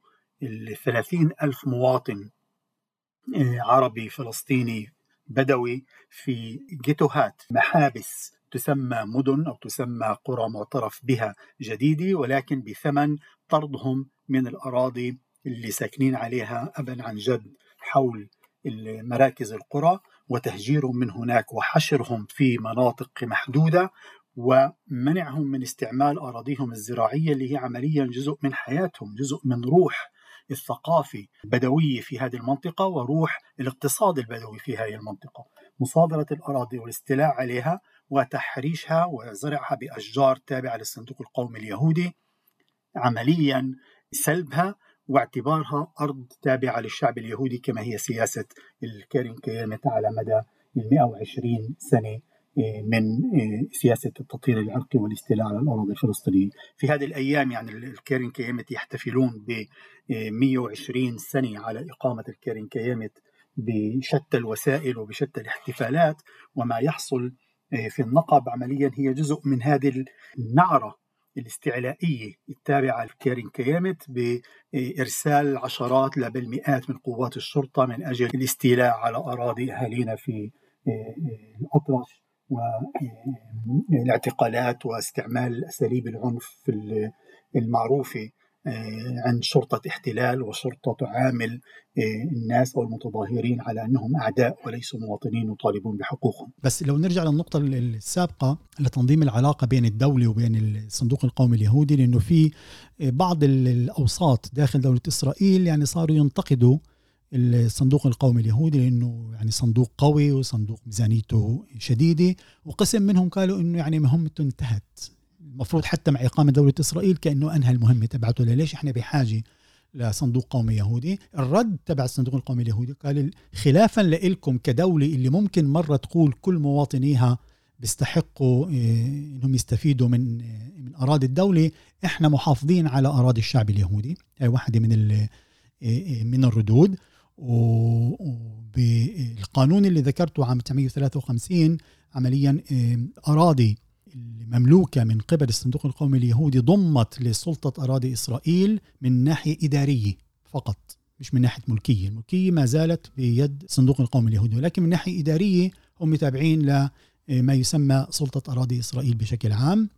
ال 30 ألف مواطن آه، عربي فلسطيني بدوي في جيتوهات. محابس تسمى مدن أو تسمى قرى معترف بها جديدة ولكن بثمن طردهم من الأراضي اللي ساكنين عليها أبا عن جد حول مراكز القرى. وتهجيرهم من هناك وحشرهم في مناطق محدودة ومنعهم من استعمال أراضيهم الزراعية اللي هي عمليا جزء من حياتهم جزء من روح الثقافي البدوية في هذه المنطقة وروح الاقتصاد البدوي في هذه المنطقة. مصادرة الأراضي والاستيلاء عليها وتحريشها وزرعها بأشجار تابعة للصندوق القومي اليهودي عمليا سلبها واعتبارها أرض تابعة للشعب اليهودي كما هي سياسة الكارين كيامت على مدى ال 120 سنة آه، من آه، سياسة التطهير العرقي والاستيلاء على الأراضي الفلسطينية. في هذه الأيام يعني الكارين كيامت يحتفلون ب 120 آه، سنة على إقامة الكارين كيامت بشتى الوسائل وبشتى الاحتفالات وما يحصل في النقب عمليا هي جزء من هذه النعرة الاستعلائية التابعة لكارين كيامت بإرسال عشرات بل مئات من قوات الشرطة من أجل الاستيلاء على أراضي أهالينا في الأطرش والاعتقالات واستعمال أساليب العنف المعروفة. آه، عند شرطة احتلال وشرطة تعامل آه، الناس أو المتظاهرين على أنهم أعداء وليسوا مواطنين وطالبون بحقوقهم. بس لو نرجع للنقطة السابقة لتنظيم العلاقة بين الدولة وبين الصندوق القومي اليهودي لأنه في بعض الأوساط داخل دولة إسرائيل يعني صاروا ينتقدوا الصندوق القومي اليهودي لأنه يعني صندوق قوي وصندوق ميزانيته شديدة وقسم منهم قالوا إنه يعني مهمته انتهت. المفروض حتى مع إقامة دولة إسرائيل كأنه أنهى المهمة تبعته. ليش؟ إحنا بحاجة لصندوق قومي يهودي. الرد تبع الصندوق القومي اليهودي قال خلافا لكم كدولة اللي ممكن مرة تقول كل مواطنيها بيستحقوا إنهم يستفيدوا من من أراضي الدولة إحنا محافظين على أراضي الشعب اليهودي. هي واحدة من من الردود. وبالقانون اللي ذكرته عام 1953 عمليا أراضي المملوكة من قبل الصندوق القومي اليهودي ضمت لسلطة أراضي إسرائيل من ناحية إدارية فقط مش من ناحية ملكية. الملكية ما زالت بيد الصندوق القومي اليهودي ولكن من ناحية إدارية هم متابعين لما يسمى سلطة أراضي إسرائيل بشكل عام.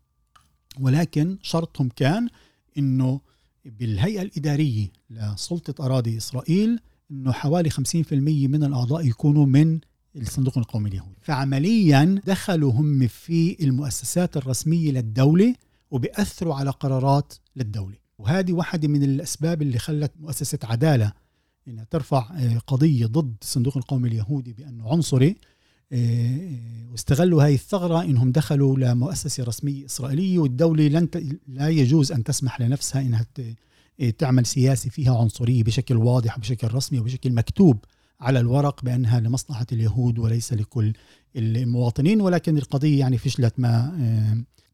ولكن شرطهم كان أنه بالهيئة الإدارية لسلطة أراضي إسرائيل أنه حوالي 50% من الأعضاء يكونوا من الصندوق القومي اليهودي فعمليا دخلوا هم في المؤسسات الرسمية للدولة وبيأثروا على قرارات للدولة. وهذه واحدة من الأسباب اللي خلت مؤسسة عدالة إنها ترفع آه، قضية ضد الصندوق القومي اليهودي بأنه عنصري آه، واستغلوا هذه الثغرة إنهم دخلوا لمؤسسة رسمية إسرائيلية والدولة لن لا يجوز أن تسمح لنفسها إنها آه، تعمل سياسي فيها عنصرية بشكل واضح وبشكل رسمي وبشكل مكتوب. على الورق بأنها لمصلحة اليهود وليس لكل المواطنين ولكن القضية يعني فشلت ما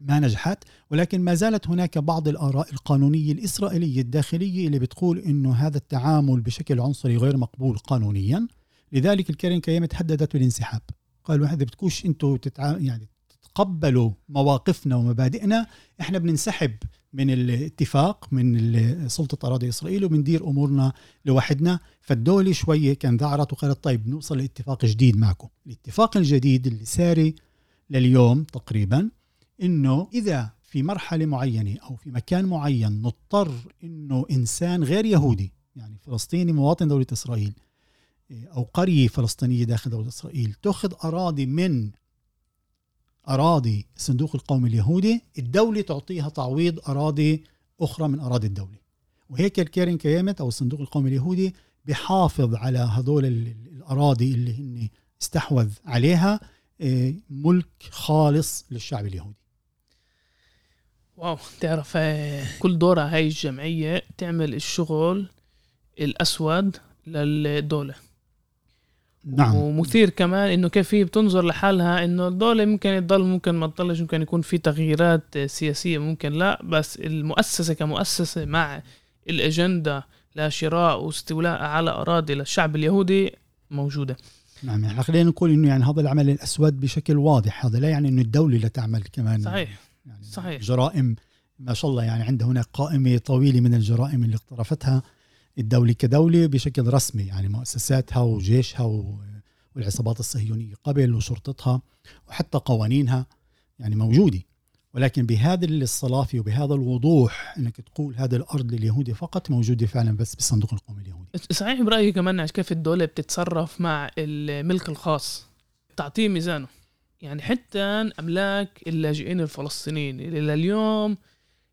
ما نجحت. ولكن ما زالت هناك بعض الآراء القانونية الإسرائيلية الداخلية اللي بتقول أنه هذا التعامل بشكل عنصري غير مقبول قانونيا. لذلك الكريم كيامة تهددت بالانسحاب. قالوا اذا بتكوش أنتم تتع... يعني تتقبلوا مواقفنا ومبادئنا إحنا بننسحب من الاتفاق من سلطة أراضي إسرائيل وبندير أمورنا لوحدنا. فالدولة شوية كان ذعرت وقالت طيب نوصل لاتفاق جديد معكم. الاتفاق الجديد اللي ساري لليوم تقريبا إنه إذا في مرحلة معينة أو في مكان معين نضطر إنه إنسان غير يهودي يعني فلسطيني مواطن دولة إسرائيل أو قرية فلسطينية داخل دولة إسرائيل تأخذ أراضي من أراضي الصندوق القومي اليهودي الدولة تعطيها تعويض أراضي أخرى من أراضي الدولة. وهيك الكيرن كيامت أو الصندوق القومي اليهودي بحافظ على هذول الأراضي اللي هن استحوذ عليها آه، ملك خالص للشعب اليهودي. واو تعرف آه، كل دورها هاي الجمعية تعمل الشغل الأسود للدولة. نعم. ومثير كمان إنه كيف هي بتنظر لحالها إنه الدولة ممكن تضل ممكن ما تضلش ممكن يكون في تغييرات سياسية ممكن لا بس المؤسسة كمؤسسة مع الأجندة لشراء واستيلاء على أراضي للشعب اليهودي موجودة. نعم يعني خلينا نقول إنه يعني هذا العمل الأسود بشكل واضح هذا لا يعني إنه الدولة لا تعمل كمان. صحيح يعني صحيح. جرائم ما شاء الله يعني عندها هناك قائمة طويلة من الجرائم اللي اقترفتها. الدولة كدولة بشكل رسمي يعني مؤسساتها وجيشها والعصابات الصهيونية قبل وشرطتها وحتى قوانينها يعني موجودة. ولكن بهذا الصلافة وبهذا الوضوح إنك تقول هذا الأرض لليهودي فقط موجودة فعلا بس بالصندوق القومي اليهودي. صحيح برايي كمان كيف الدولة بتتصرف مع الملك الخاص؟ تعطيه ميزانه. يعني حتى أملاك اللاجئين الفلسطينيين اللي لليوم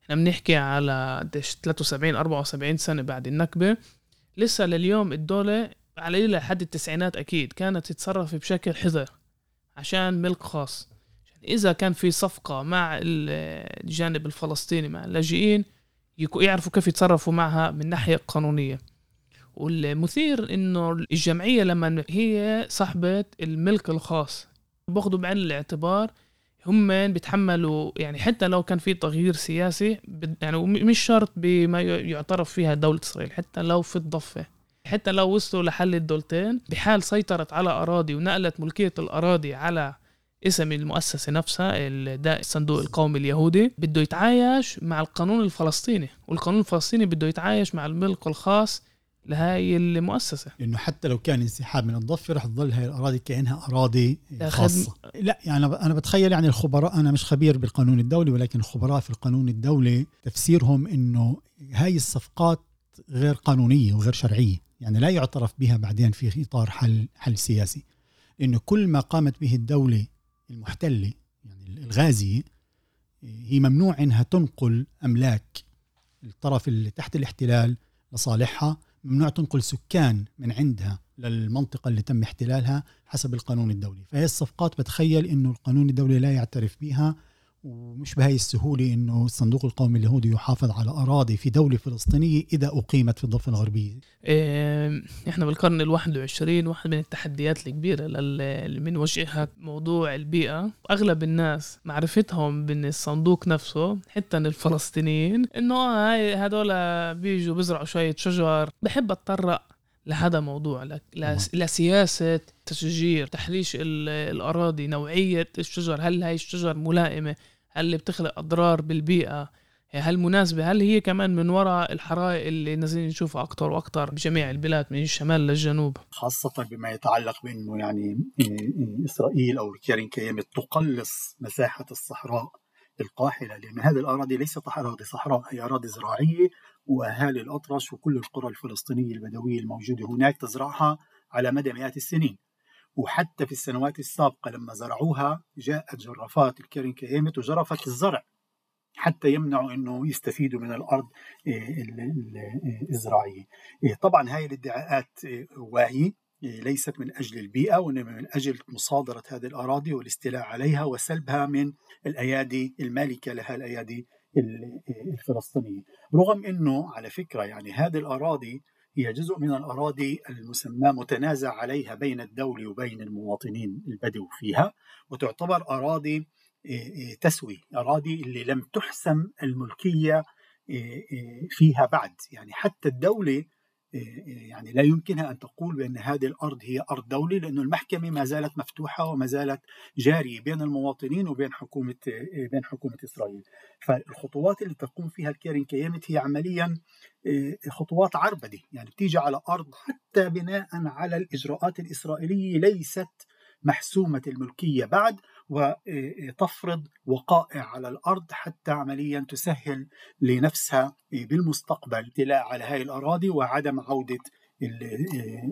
إحنا بنحكي على قديش 73 74 سنة بعد النكبة. لسه لليوم الدولة على لحد التسعينات أكيد كانت تتصرف بشكل حذر عشان ملك خاص. إذا كان في صفقة مع الجانب الفلسطيني مع اللاجئين يعرفوا كيف يتصرفوا معها من ناحية قانونية. والمثير إنه الجمعية لما هي صاحبة الملك الخاص باخذوا بعين الاعتبار هم بيتحملوا يعني حتى لو كان في تغيير سياسي يعني مش شرط بما يعترف فيها دولة إسرائيل حتى لو في الضفة حتى لو وصلوا لحل الدولتين بحال سيطرت على أراضي ونقلت ملكية الأراضي على اسم المؤسسة نفسها الصندوق القومي اليهودي بده يتعايش مع القانون الفلسطيني والقانون الفلسطيني بده يتعايش مع الملك الخاص لهاي المؤسسة. لأنه حتى لو كان انسحاب من الضفة رح تظل هاي الأراضي كأنها أراضي خاصة. لا يعني أنا بتخيل يعني الخبراء أنا مش خبير بالقانون الدولي ولكن الخبراء في القانون الدولي تفسيرهم إنه هاي الصفقات غير قانونية وغير شرعية. يعني لا يعترف بها بعدين في إطار حل حل سياسي. لأنه كل ما قامت به الدولة المحتلة يعني الغازيه هي ممنوع إنها تنقل أملاك الطرف اللي تحت الاحتلال لصالحها. ممنوع تنقل سكان من عندها للمنطقة اللي تم احتلالها حسب القانون الدولي. فهي الصفقات بتخيل أنه القانون الدولي لا يعترف بها ومش بهاي السهولة أنه الصندوق القومي اليهودي يحافظ على أراضي في دولة فلسطينية إذا أقيمت في الضفة الغربية إيه، إحنا بالقرن الواحد وعشرين واحد من التحديات الكبيرة اللي بنواجهها موضوع البيئة. أغلب الناس معرفتهم بأن الصندوق نفسه حتى الفلسطينيين إنه هاي هدول بيجوا بيزرعوا شوية شجر. بحب أتطرق لهذا موضوع لسياسة تشجير تحريش الأراضي نوعية الشجر. هل هاي الشجر ملائمة؟ هل اللي بتخلق أضرار بالبيئة؟ هل مناسبة؟ هل هي كمان من وراء الحرائق اللي نازلين نشوفها أكتر وأكتر بجميع البلاد من الشمال للجنوب؟ خاصة بما يتعلق بأنه يعني إسرائيل أو الكيرين كيامت تقلص مساحة الصحراء القاحلة لأن هذه الأراضي ليست أراضي صحراء هي أراضي زراعية وأهالي الأطرش وكل القرى الفلسطينية البدوية الموجودة هناك تزرعها على مدى مئات السنين. وحتى في السنوات السابقة لما زرعوها جاءت جرافات الكيرين كيامت وجرفت الزرع حتى يمنعوا إنه يستفيدوا من الأرض آه، الزراعية. آه، طبعا هاي الادعاءات واهيه ليست من أجل البيئة وإنما من أجل مصادرة هذه الأراضي والاستيلاء عليها وسلبها من الأيادي المالكة لها الأيادي الفلسطينية رغم إنه على فكرة يعني هذه الأراضي هي جزء من الأراضي المسماة متنازع عليها بين الدولة وبين المواطنين البدو فيها وتعتبر أراضي تسوي أراضي اللي لم تحسم الملكية فيها بعد. يعني حتى الدولة يعني لا يمكنها أن تقول بأن هذه الأرض هي أرض دوله لأنه المحكمة ما زالت مفتوحة وما زالت جارية بين المواطنين وبين حكومة بين حكومة إسرائيل. فالخطوات اللي تقوم فيها الكيرين كيامت هي عمليا خطوات عربدة. يعني بتيجي على أرض حتى بناء على الإجراءات الإسرائيلية ليست محسومة الملكية بعد. وتفرض وقائع على الأرض حتى عمليا تسهل لنفسها بالمستقبل الاطلاع على هذه الأراضي وعدم عودة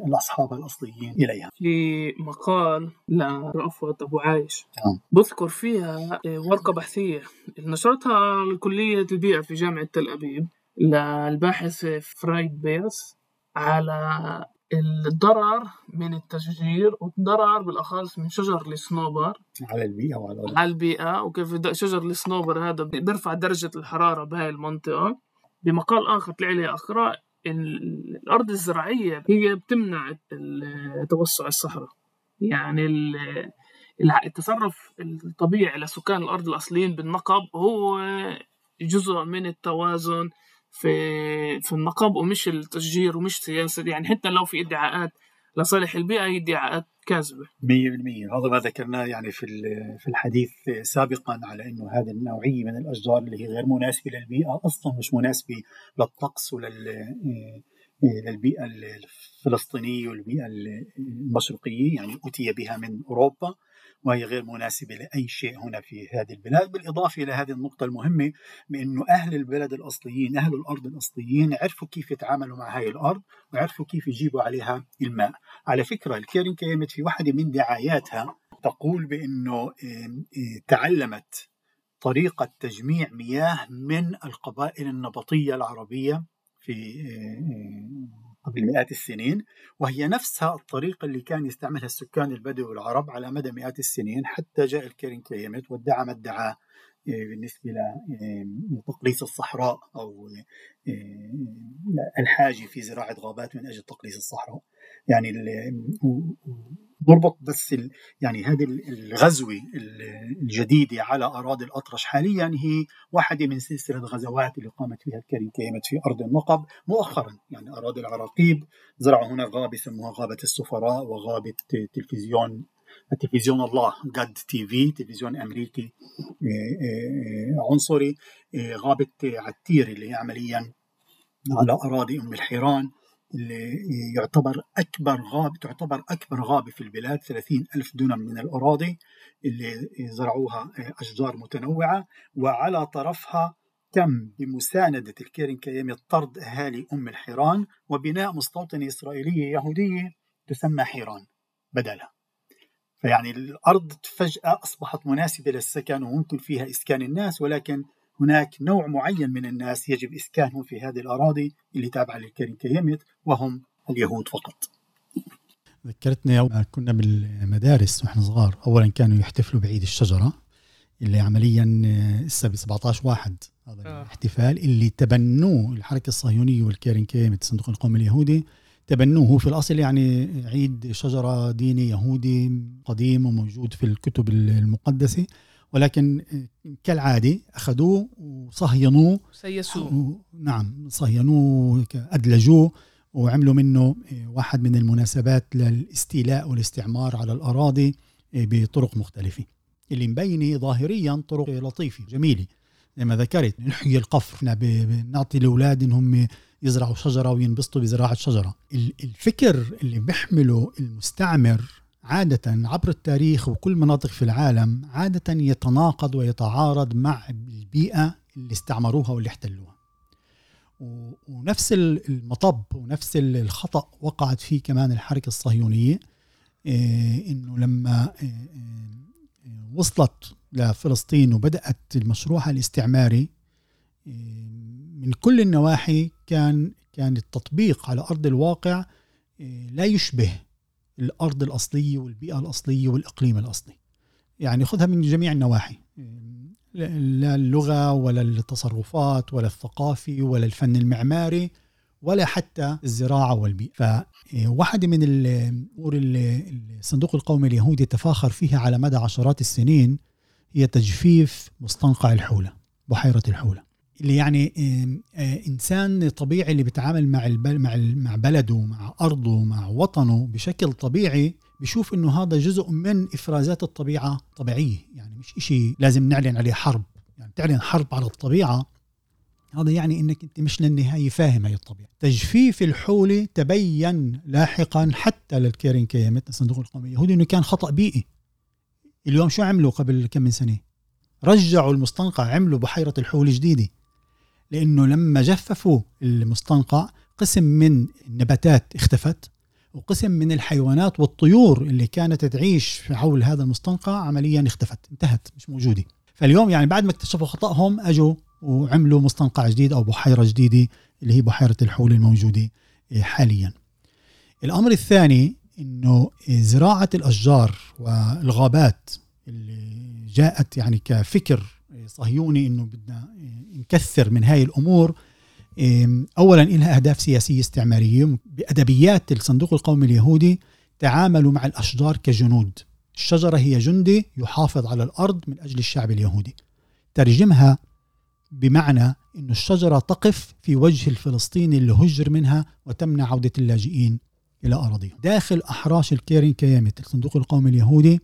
الأصحاب الأصليين إليها. في مقال لرأفت أبو عايش نعم. بذكر فيها ورقة بحثية نشرتها كليه البيئة في جامعة تل أبيب للباحث فرايد بيرس على الضرر من التشجير والضرر بالأخص من شجر الصنوبر على البيئة وعلى على البيئة وكيف شجر الصنوبر هذا بيرفع درجة الحرارة بهاي المنطقة. بمقال آخر طلع لي أخرى الأرض الزراعية هي بتمنع توسع الصحراء. يعني التصرف الطبيعي لسكان الأرض الأصليين بالنقب هو جزء من التوازن في في النقب ومش التشجير ومش سياسة. يعني حتى لو في ادعاءات لصالح البيئة هي ادعاءات كاذبة. 100% هذا ما ذكرناه يعني في في الحديث سابقا على إنه هذه النوعية من الأشجار اللي هي غير مناسبة للبيئة أصلا مش مناسبة للطقس ولل للبيئة الفلسطينية والبيئة المشرقية. يعني أتي بها من أوروبا. وهي غير مناسبة لأي شيء هنا في هذه البلاد بالإضافة إلى هذه النقطة المهمة بأنه أهل البلد الأصليين أهل الأرض الأصليين عرفوا كيف يتعاملوا مع هاي الأرض وعرفوا كيف يجيبوا عليها الماء. على فكرة الكيرين كيمت في واحدة من دعاياتها تقول بأنه تعلمت طريقة تجميع مياه من القبائل النبطية العربية في قبل مئات السنين وهي نفسها الطريقة اللي كان يستعملها السكان البدو العرب على مدى مئات السنين حتى جاء الكيرين كيمت وادعى ما ادعاه. بالنسبة لتقليص الصحراء أو الحاجة في زراعة غابات من أجل تقليص الصحراء. يعني نربط بس يعني هذه الغزوة الجديدة على أراضي الأطرش حاليا هي واحدة من سلسلة غزوات اللي قامت فيها الكريم كيمت في أرض النقب مؤخرا. يعني أراضي العراقيب زرعوا هنا غابة سموها غابة السفراء وغابة تلفزيون تلفزيون الله جاد تي في تلفزيون أمريكي آه، آه، عنصري آه، غابه عتير اللي هي عمليا على أراضي أم الحيران اللي يعتبر أكبر غابة تعتبر أكبر غابة في البلاد 30 ألف دونم من الأراضي اللي زرعوها أشجار متنوعة وعلى طرفها تم بمساندة الكيرين كيامي طرد أهالي أم الحيران وبناء مستوطنة إسرائيلية يهودية تسمى حيران بدلها. فيعني الأرض فجأة أصبحت مناسبة للسكن وممكن فيها إسكان الناس ولكن هناك نوع معين من الناس يجب إسكانهم في هذه الأراضي اللي تابعة للكريم كيمت وهم اليهود فقط. ذكرتني يوم كنا بالمدارس وإحنا صغار. اولا كانوا يحتفلوا بعيد الشجرة اللي عمليا هسه ب 17 واحد. هذا آه. الاحتفال اللي تبنوه الحركة الصهيونية والكيرن كيم الصندوق القومي اليهودي تبنوه في الأصل يعني عيد شجرة ديني يهودي قديم وموجود في الكتب المقدسة. ولكن كالعادة أخذوه وصهينوه. سيسوه نعم صهينوه ادلجوه وعملوا منه واحد من المناسبات للاستيلاء والاستعمار على الأراضي بطرق مختلفة. اللي مبينة ظاهريا طرق لطيفة جميلة زي ما ذكرت نحيي القفر. بنعطي الاولاد إنهم يزرعوا شجرة وينبسطوا بزراعة شجرة. الفكر اللي بيحمله المستعمر عادة عبر التاريخ وكل مناطق في العالم عادة يتناقض ويتعارض مع البيئة اللي استعمروها واللي احتلوها. ونفس المطب ونفس الخطأ وقعت فيه كمان الحركة الصهيونية. إيه، إنه لما إيه، إيه، وصلت لفلسطين وبدأت المشروع الاستعماري من كل النواحي كان كان التطبيق على أرض الواقع لا يشبه الأرض الأصلية والبيئة الأصلية والإقليم الأصلي. يعني خذها من جميع النواحي لا اللغة ولا التصرفات ولا الثقافي ولا الفن المعماري ولا حتى الزراعة والبيئة. فواحدة من الأمور اللي الصندوق القومي اليهودي تفاخر فيها على مدى عشرات السنين هي تجفيف مستنقع الحولة بحيرة الحولة. اللي يعني إنسان طبيعي اللي بيتعامل مع مع مع بلده مع أرضه مع وطنه بشكل طبيعي بشوف إنه هذا جزء من إفرازات الطبيعة طبيعية. يعني مش إشي لازم نعلن عليه حرب. يعني تعلن حرب على الطبيعة هذا يعني إنك أنت مش للنهاية فاهم هي الطبيعة. تجفيف الحوله تبين لاحقا حتى للكيرين كيمت الصندوق القومي اليهودي إنه كان خطأ بيئي. اليوم شو عملوا قبل كم من سنة؟ رجعوا المستنقع عملوا بحيرة الحول جديدة. لأنه لما جففوا المستنقع قسم من النباتات اختفت وقسم من الحيوانات والطيور اللي كانت تعيش حول هذا المستنقع عمليا اختفت انتهت مش موجودة. فاليوم يعني بعد ما اكتشفوا خطأهم أجوا وعملوا مستنقع جديد أو بحيرة جديدة اللي هي بحيرة الحول الموجودة حاليا. الأمر الثاني إنه زراعة الأشجار والغابات اللي جاءت يعني كفكر صهيوني إنه بدنا نكثر من هاي الأمور اولا لها أهداف سياسية استعمارية. بأدبيات الصندوق القومي اليهودي تعاملوا مع الأشجار كجنود. الشجرة هي جندي يحافظ على الأرض من أجل الشعب اليهودي. ترجمها بمعنى أن الشجرة تقف في وجه الفلسطيني اللي هجر منها وتمنع عودة اللاجئين إلى أراضيهم. داخل أحراش الكيرين كيامت الصندوق القومي اليهودي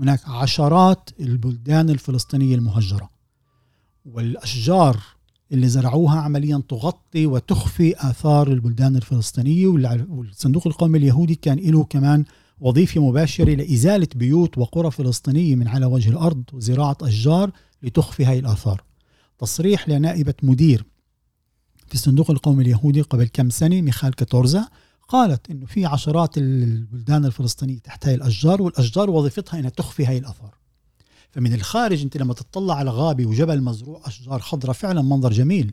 هناك عشرات البلدان الفلسطينية المهجرة. والأشجار اللي زرعوها عمليا تغطي وتخفي آثار البلدان الفلسطينية والصندوق القومي اليهودي كان له كمان وظيفة مباشرة لإزالة بيوت وقرى فلسطينية من على وجه الأرض وزراعة أشجار لتخفي هاي الآثار. تصريح لنائبة مدير في الصندوق القومي اليهودي قبل كم سنة ميخال كاتورزا قالت إنه في عشرات البلدان الفلسطينية تحت هاي الأشجار والأشجار وظيفتها إنها تخفي هاي الآثار. فمن الخارج انت لما تطلع على غابه وجبل مزروع أشجار خضراء فعلا منظر جميل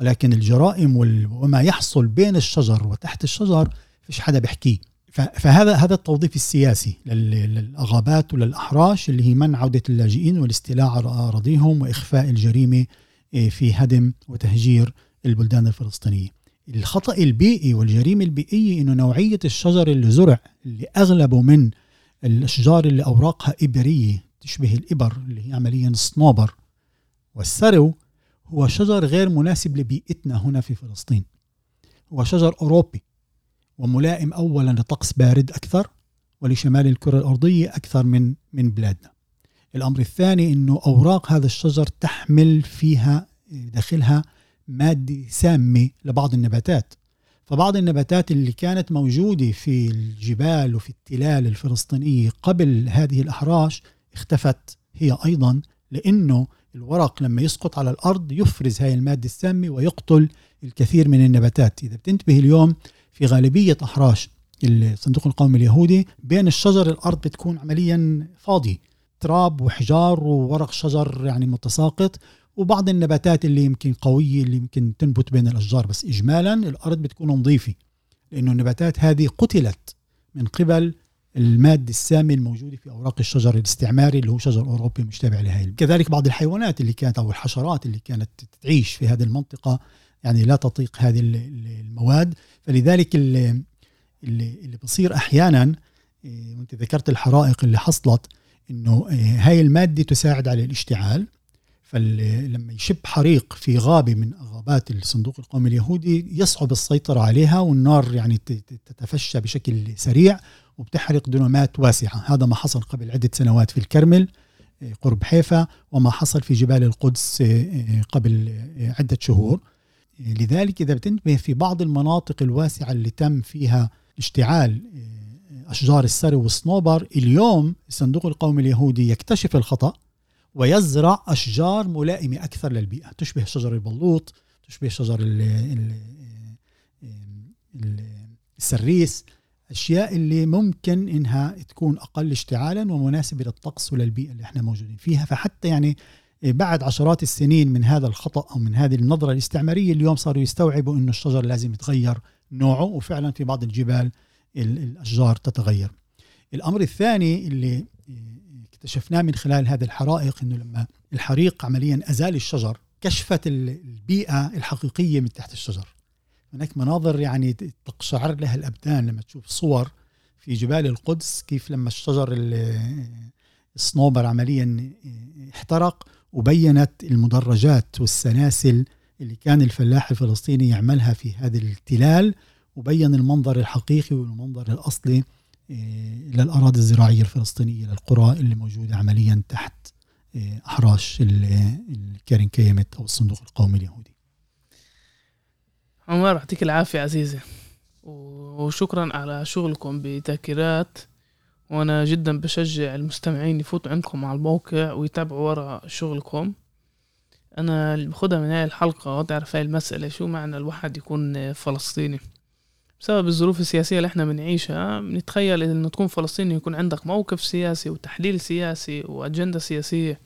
ولكن الجرائم وما يحصل بين الشجر وتحت الشجر فيش حدا بيحكيه فهذا هذا التوظيف السياسي للغابات وللأحراش اللي هي منع عودة اللاجئين والاستيلاء على اراضيهم وإخفاء الجريمة إيه، في هدم وتهجير البلدان الفلسطينية. الخطأ البيئي والجريمة البيئية إنه نوعية الشجر اللي زرع اللي أغلبه من الأشجار اللي أوراقها إبرية تشبه الإبر اللي هي عمليا الصنوبر والسرو هو شجر غير مناسب لبيئتنا هنا في فلسطين. هو شجر أوروبي وملائم اولا لطقس بارد أكثر ولشمال الكرة الأرضية أكثر من من بلادنا. الأمر الثاني إنه أوراق هذا الشجر تحمل فيها داخلها مادة سامة لبعض النباتات. فبعض النباتات اللي كانت موجودة في الجبال وفي التلال الفلسطينية قبل هذه الأحراش اختفت. هي أيضا لأنه الورق لما يسقط على الأرض يفرز هاي المادة السامة ويقتل الكثير من النباتات. إذا بتنتبه اليوم في غالبية أحراش الصندوق القومي اليهودي بين الشجر الأرض بتكون عمليا فاضي تراب وحجار وورق شجر يعني متساقط وبعض النباتات اللي يمكن قوية اللي يمكن تنبت بين الأشجار بس إجمالا الأرض بتكون نظيفة. لأنه النباتات هذه قتلت من قبل المادة السامة الموجودة في أوراق الشجر الاستعماري اللي هو شجر أوروبي مشتبه لهي كذلك بعض الحيوانات اللي كانت أو الحشرات اللي كانت تعيش في هذه المنطقة يعني لا تطيق هذه المواد. فلذلك اللي, اللي بصير أحيانا إيه، وأنت ذكرت الحرائق اللي حصلت إنه إيه، هاي المادة تساعد على الاشتعال. فلما يشب حريق في غابة من غابات الصندوق القومي اليهودي يصعب السيطرة عليها والنار يعني تتفشى بشكل سريع. وبتحرق دنومات واسعة. هذا ما حصل قبل عدة سنوات في الكرمل إيه، قرب حيفا وما حصل في جبال القدس قبل عدة شهور. لذلك إذا بتنتبه في بعض المناطق الواسعة اللي تم فيها اشتعال أشجار السرو والصنوبر اليوم الصندوق القومي اليهودي يكتشف الخطأ ويزرع أشجار ملائمة أكثر للبيئة. تشبه شجر البلوط تشبه شجر ال ال ال السريس أشياء اللي ممكن إنها تكون أقل اشتعالا ومناسبة للطقس وللبيئة اللي إحنا موجودين فيها. فحتى يعني بعد عشرات السنين من هذا الخطأ أو من هذه النظرة الاستعمارية اليوم صاروا يستوعبوا أنه الشجر لازم يتغير نوعه وفعلا في بعض الجبال الأشجار تتغير. الأمر الثاني اللي اكتشفناه من خلال هذه الحرائق أنه لما الحريق عمليا أزال الشجر كشفت البيئة الحقيقية من تحت الشجر. هناك مناظر يعني تقشعر لها الأبدان لما تشوف صور في جبال القدس كيف لما الشجر الصنوبر عمليا احترق وبينت المدرجات والسلاسل اللي كان الفلاح الفلسطيني يعملها في هذه التلال وبين المنظر الحقيقي والمنظر الأصلي آه، للأراضي الزراعية الفلسطينية للقرى اللي موجودة عمليا تحت آه، أحراش الكارين كيمت أو الصندوق القومي اليهودي. عمر يعطيك العافية عزيزي. وشكرا على شغلكم بتذكيرات وأنا جدا بشجع المستمعين يفوتوا عندكم على الموقع ويتابعوا ورا شغلكم. أنا اللي باخدها من هاي الحلقة وتعرف هاي المسألة شو معنى الواحد يكون فلسطيني؟ بسبب الظروف السياسية اللي إحنا بنعيشها بنتخيل انه تكون فلسطيني يكون عندك موقف سياسي وتحليل سياسي وأجندة سياسية.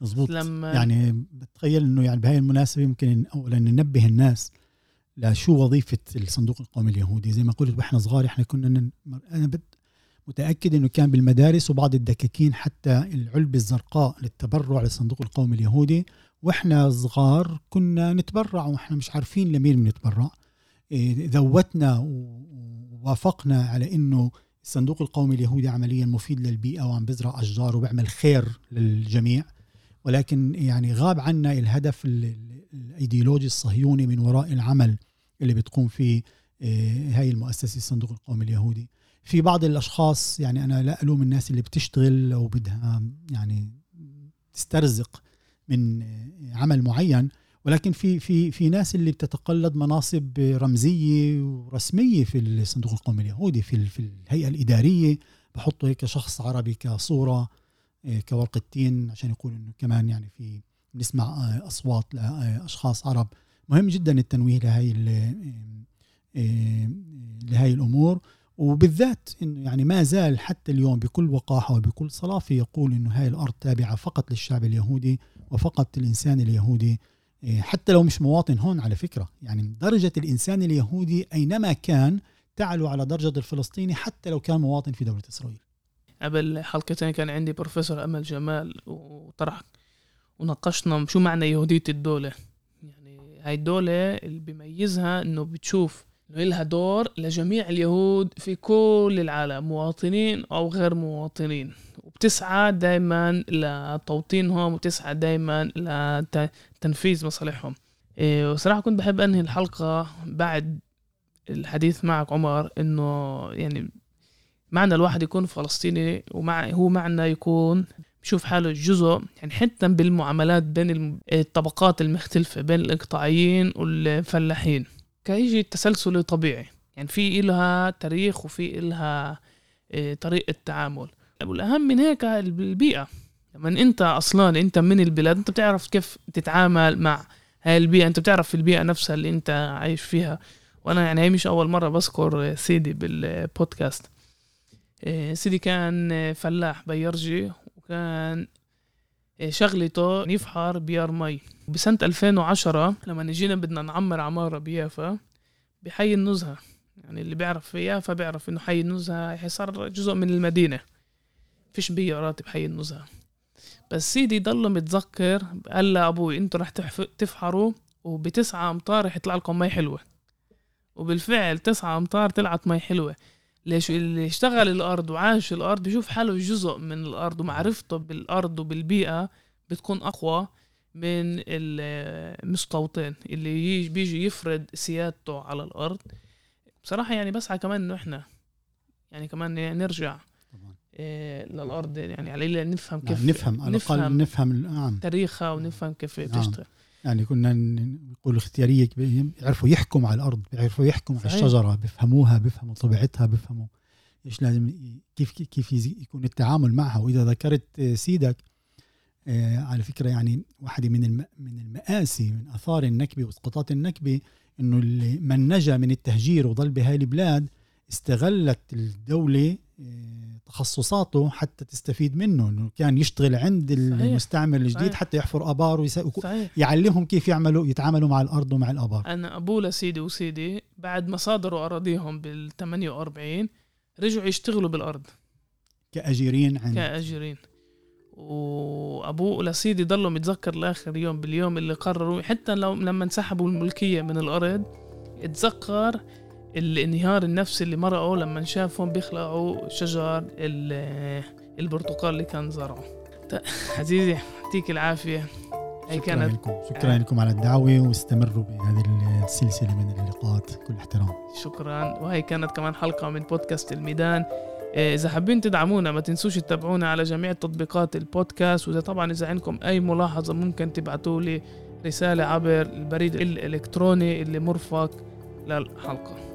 مظبوط. لما يعني بتخيل إنه يعني بهاي المناسبة يمكن اولا ننبه الناس لشو وظيفة الصندوق القومي اليهودي؟ زي ما قلت وإحنا صغار إحنا كنا أنا متأكد إنه كان بالمدارس وبعض الدكاكين حتى العلبة الزرقاء للتبرع للصندوق القومي اليهودي. وإحنا صغار كنا نتبرع وإحنا مش عارفين لمين بنتبرع. ذوتنا ووافقنا على إنه الصندوق القومي اليهودي عمليا مفيد للبيئة وعم بزرع أشجار وبيعمل خير للجميع. ولكن يعني غاب عنا الهدف الايديولوجي الصهيوني من وراء العمل اللي بتقوم فيه آه، هاي المؤسسة الصندوق القومي اليهودي. في بعض الأشخاص يعني أنا لا ألوم الناس اللي بتشتغل أو بدها يعني تسترزق من عمل معين ولكن في في في ناس اللي بتتقلد مناصب رمزية ورسمية في الصندوق القومي اليهودي في في الهيئة الإدارية بحطوا هيك شخص عربي كصورة إيه، كورقه تين عشان يقول إنه كمان يعني في بنسمع آه، أصوات لاشخاص عرب. مهم جدا التنويه لهي إيه، لهي الأمور. وبالذات إنه يعني ما زال حتى اليوم بكل وقاحة وبكل صلافة يقول إنه هاي الأرض تابعة فقط للشعب اليهودي وفقط للإنسان اليهودي. إيه، حتى لو مش مواطن هون على فكرة. يعني درجة الإنسان اليهودي أينما كان تعلو على درجة الفلسطيني حتى لو كان مواطن في دولة إسرائيل. قبل حلقتين كان عندي بروفيسور أمل جمال وطرح وناقشنا شو معنى يهودية الدولة. يعني هاي الدولة اللي بيميزها إنه بتشوف إنه لها دور لجميع اليهود في كل العالم مواطنين أو غير مواطنين. وبتسعى دائما لتوطينهم وبتسعى دائما لتنفيذ مصالحهم. إيه، وصراحة كنت بحب أنهي الحلقة بعد الحديث معك عمر إنه يعني معنى الواحد يكون فلسطيني ومع هو معنى يكون بشوف حاله جزء يعني حتى بالمعاملات بين الطبقات المختلفة بين الإقطاعيين والفلاحين. كيجي تسلسل طبيعي يعني في إلها تاريخ وفي إلها إيه، طريقة تعامل. والأهم من هيك البيئة. لما أنت أصلا أنت من البلاد أنت بتعرف كيف تتعامل مع هاي البيئة أنت بتعرف البيئة نفسها اللي أنت عايش فيها. وأنا يعني هي مش أول مرة بذكر سيدي بالبودكاست. سيدي كان فلاح بيرجي وكان شغلته يفحر بيار مي. بسنة 2010 لما إجينا بدنا نعمر عمارة بيافا بحي النزهة. يعني اللي بيعرف يافا بيعرف إنه حي النزهة صار جزء من المدينة. فيش بيا راتب حي النزهة. بس سيدي ضل متذكر قال لأبوي أنتوا رح تفحروا وبتسعة أمتار رح يطلع لكم مي حلوة. وبالفعل تسعة أمتار طلعت مي حلوة. ليش اللي اشتغل الأرض وعاش الأرض بيشوف حاله جزء من الأرض ومعرفته بالأرض وبالبيئة بتكون أقوى من المستوطن اللي بيجي يفرض سيادته على الأرض. بصراحة يعني بسعى كمان إنه إحنا يعني كمان نرجع إيه للأرض يعني على نفهم كيف نعم نفهم على الأقل نفهم نعم. تاريخها ونفهم كيف نعم. تشتغل يعني كنا نقول اختيارية بيعرفوا يحكموا على الأرض بيعرفوا يحكموا على الشجرة بيفهموها بيفهموا طبيعتها بيفهموا إيش لازم كيف كيف يكون التعامل معها. وإذا ذكرت سيدك آه على فكرة يعني واحدة من من المآسي من آثار النكبه واسقاطات النكبه إنه من نجا من التهجير وظل بهاي البلاد استغلت الدولة آه تخصصاته حتى تستفيد منه إنه كان يشتغل عند صحيح. المستعمر الجديد صحيح. حتى يحفر آبار ويعلمهم كيف يعملوا يتعاملوا مع الأرض ومع الآبار أنا ابوه لسيدي وسيدي بعد ما صادروا أراضيهم بال 48 رجعوا يشتغلوا بالأرض كاجيرين عند كاجيرين وابوه لسيدي ضلوا متذكر لآخر يوم باليوم اللي قرروا حتى لو لما انسحبوا الملكية من الأرض اتذكر الانهيار النفسي اللي مرقوا لما شافهم بيخلعوا شجر البرتقال اللي كان زرعه. عزيزي يعطيك العافية. هي شكرا كانت لكم. شكرا لكم على الدعوة واستمروا بهذه السلسلة من اللقاءات. كل احترام. شكرا. وهي كانت كمان حلقة من بودكاست الميدان. إيه، إذا حابين تدعمونا ما تنسوش تتابعونا على جميع تطبيقات البودكاست. وإذا طبعا إذا عندكم أي ملاحظة ممكن تبعتوا لي رسالة عبر البريد الإلكتروني اللي مرفق للحلقة.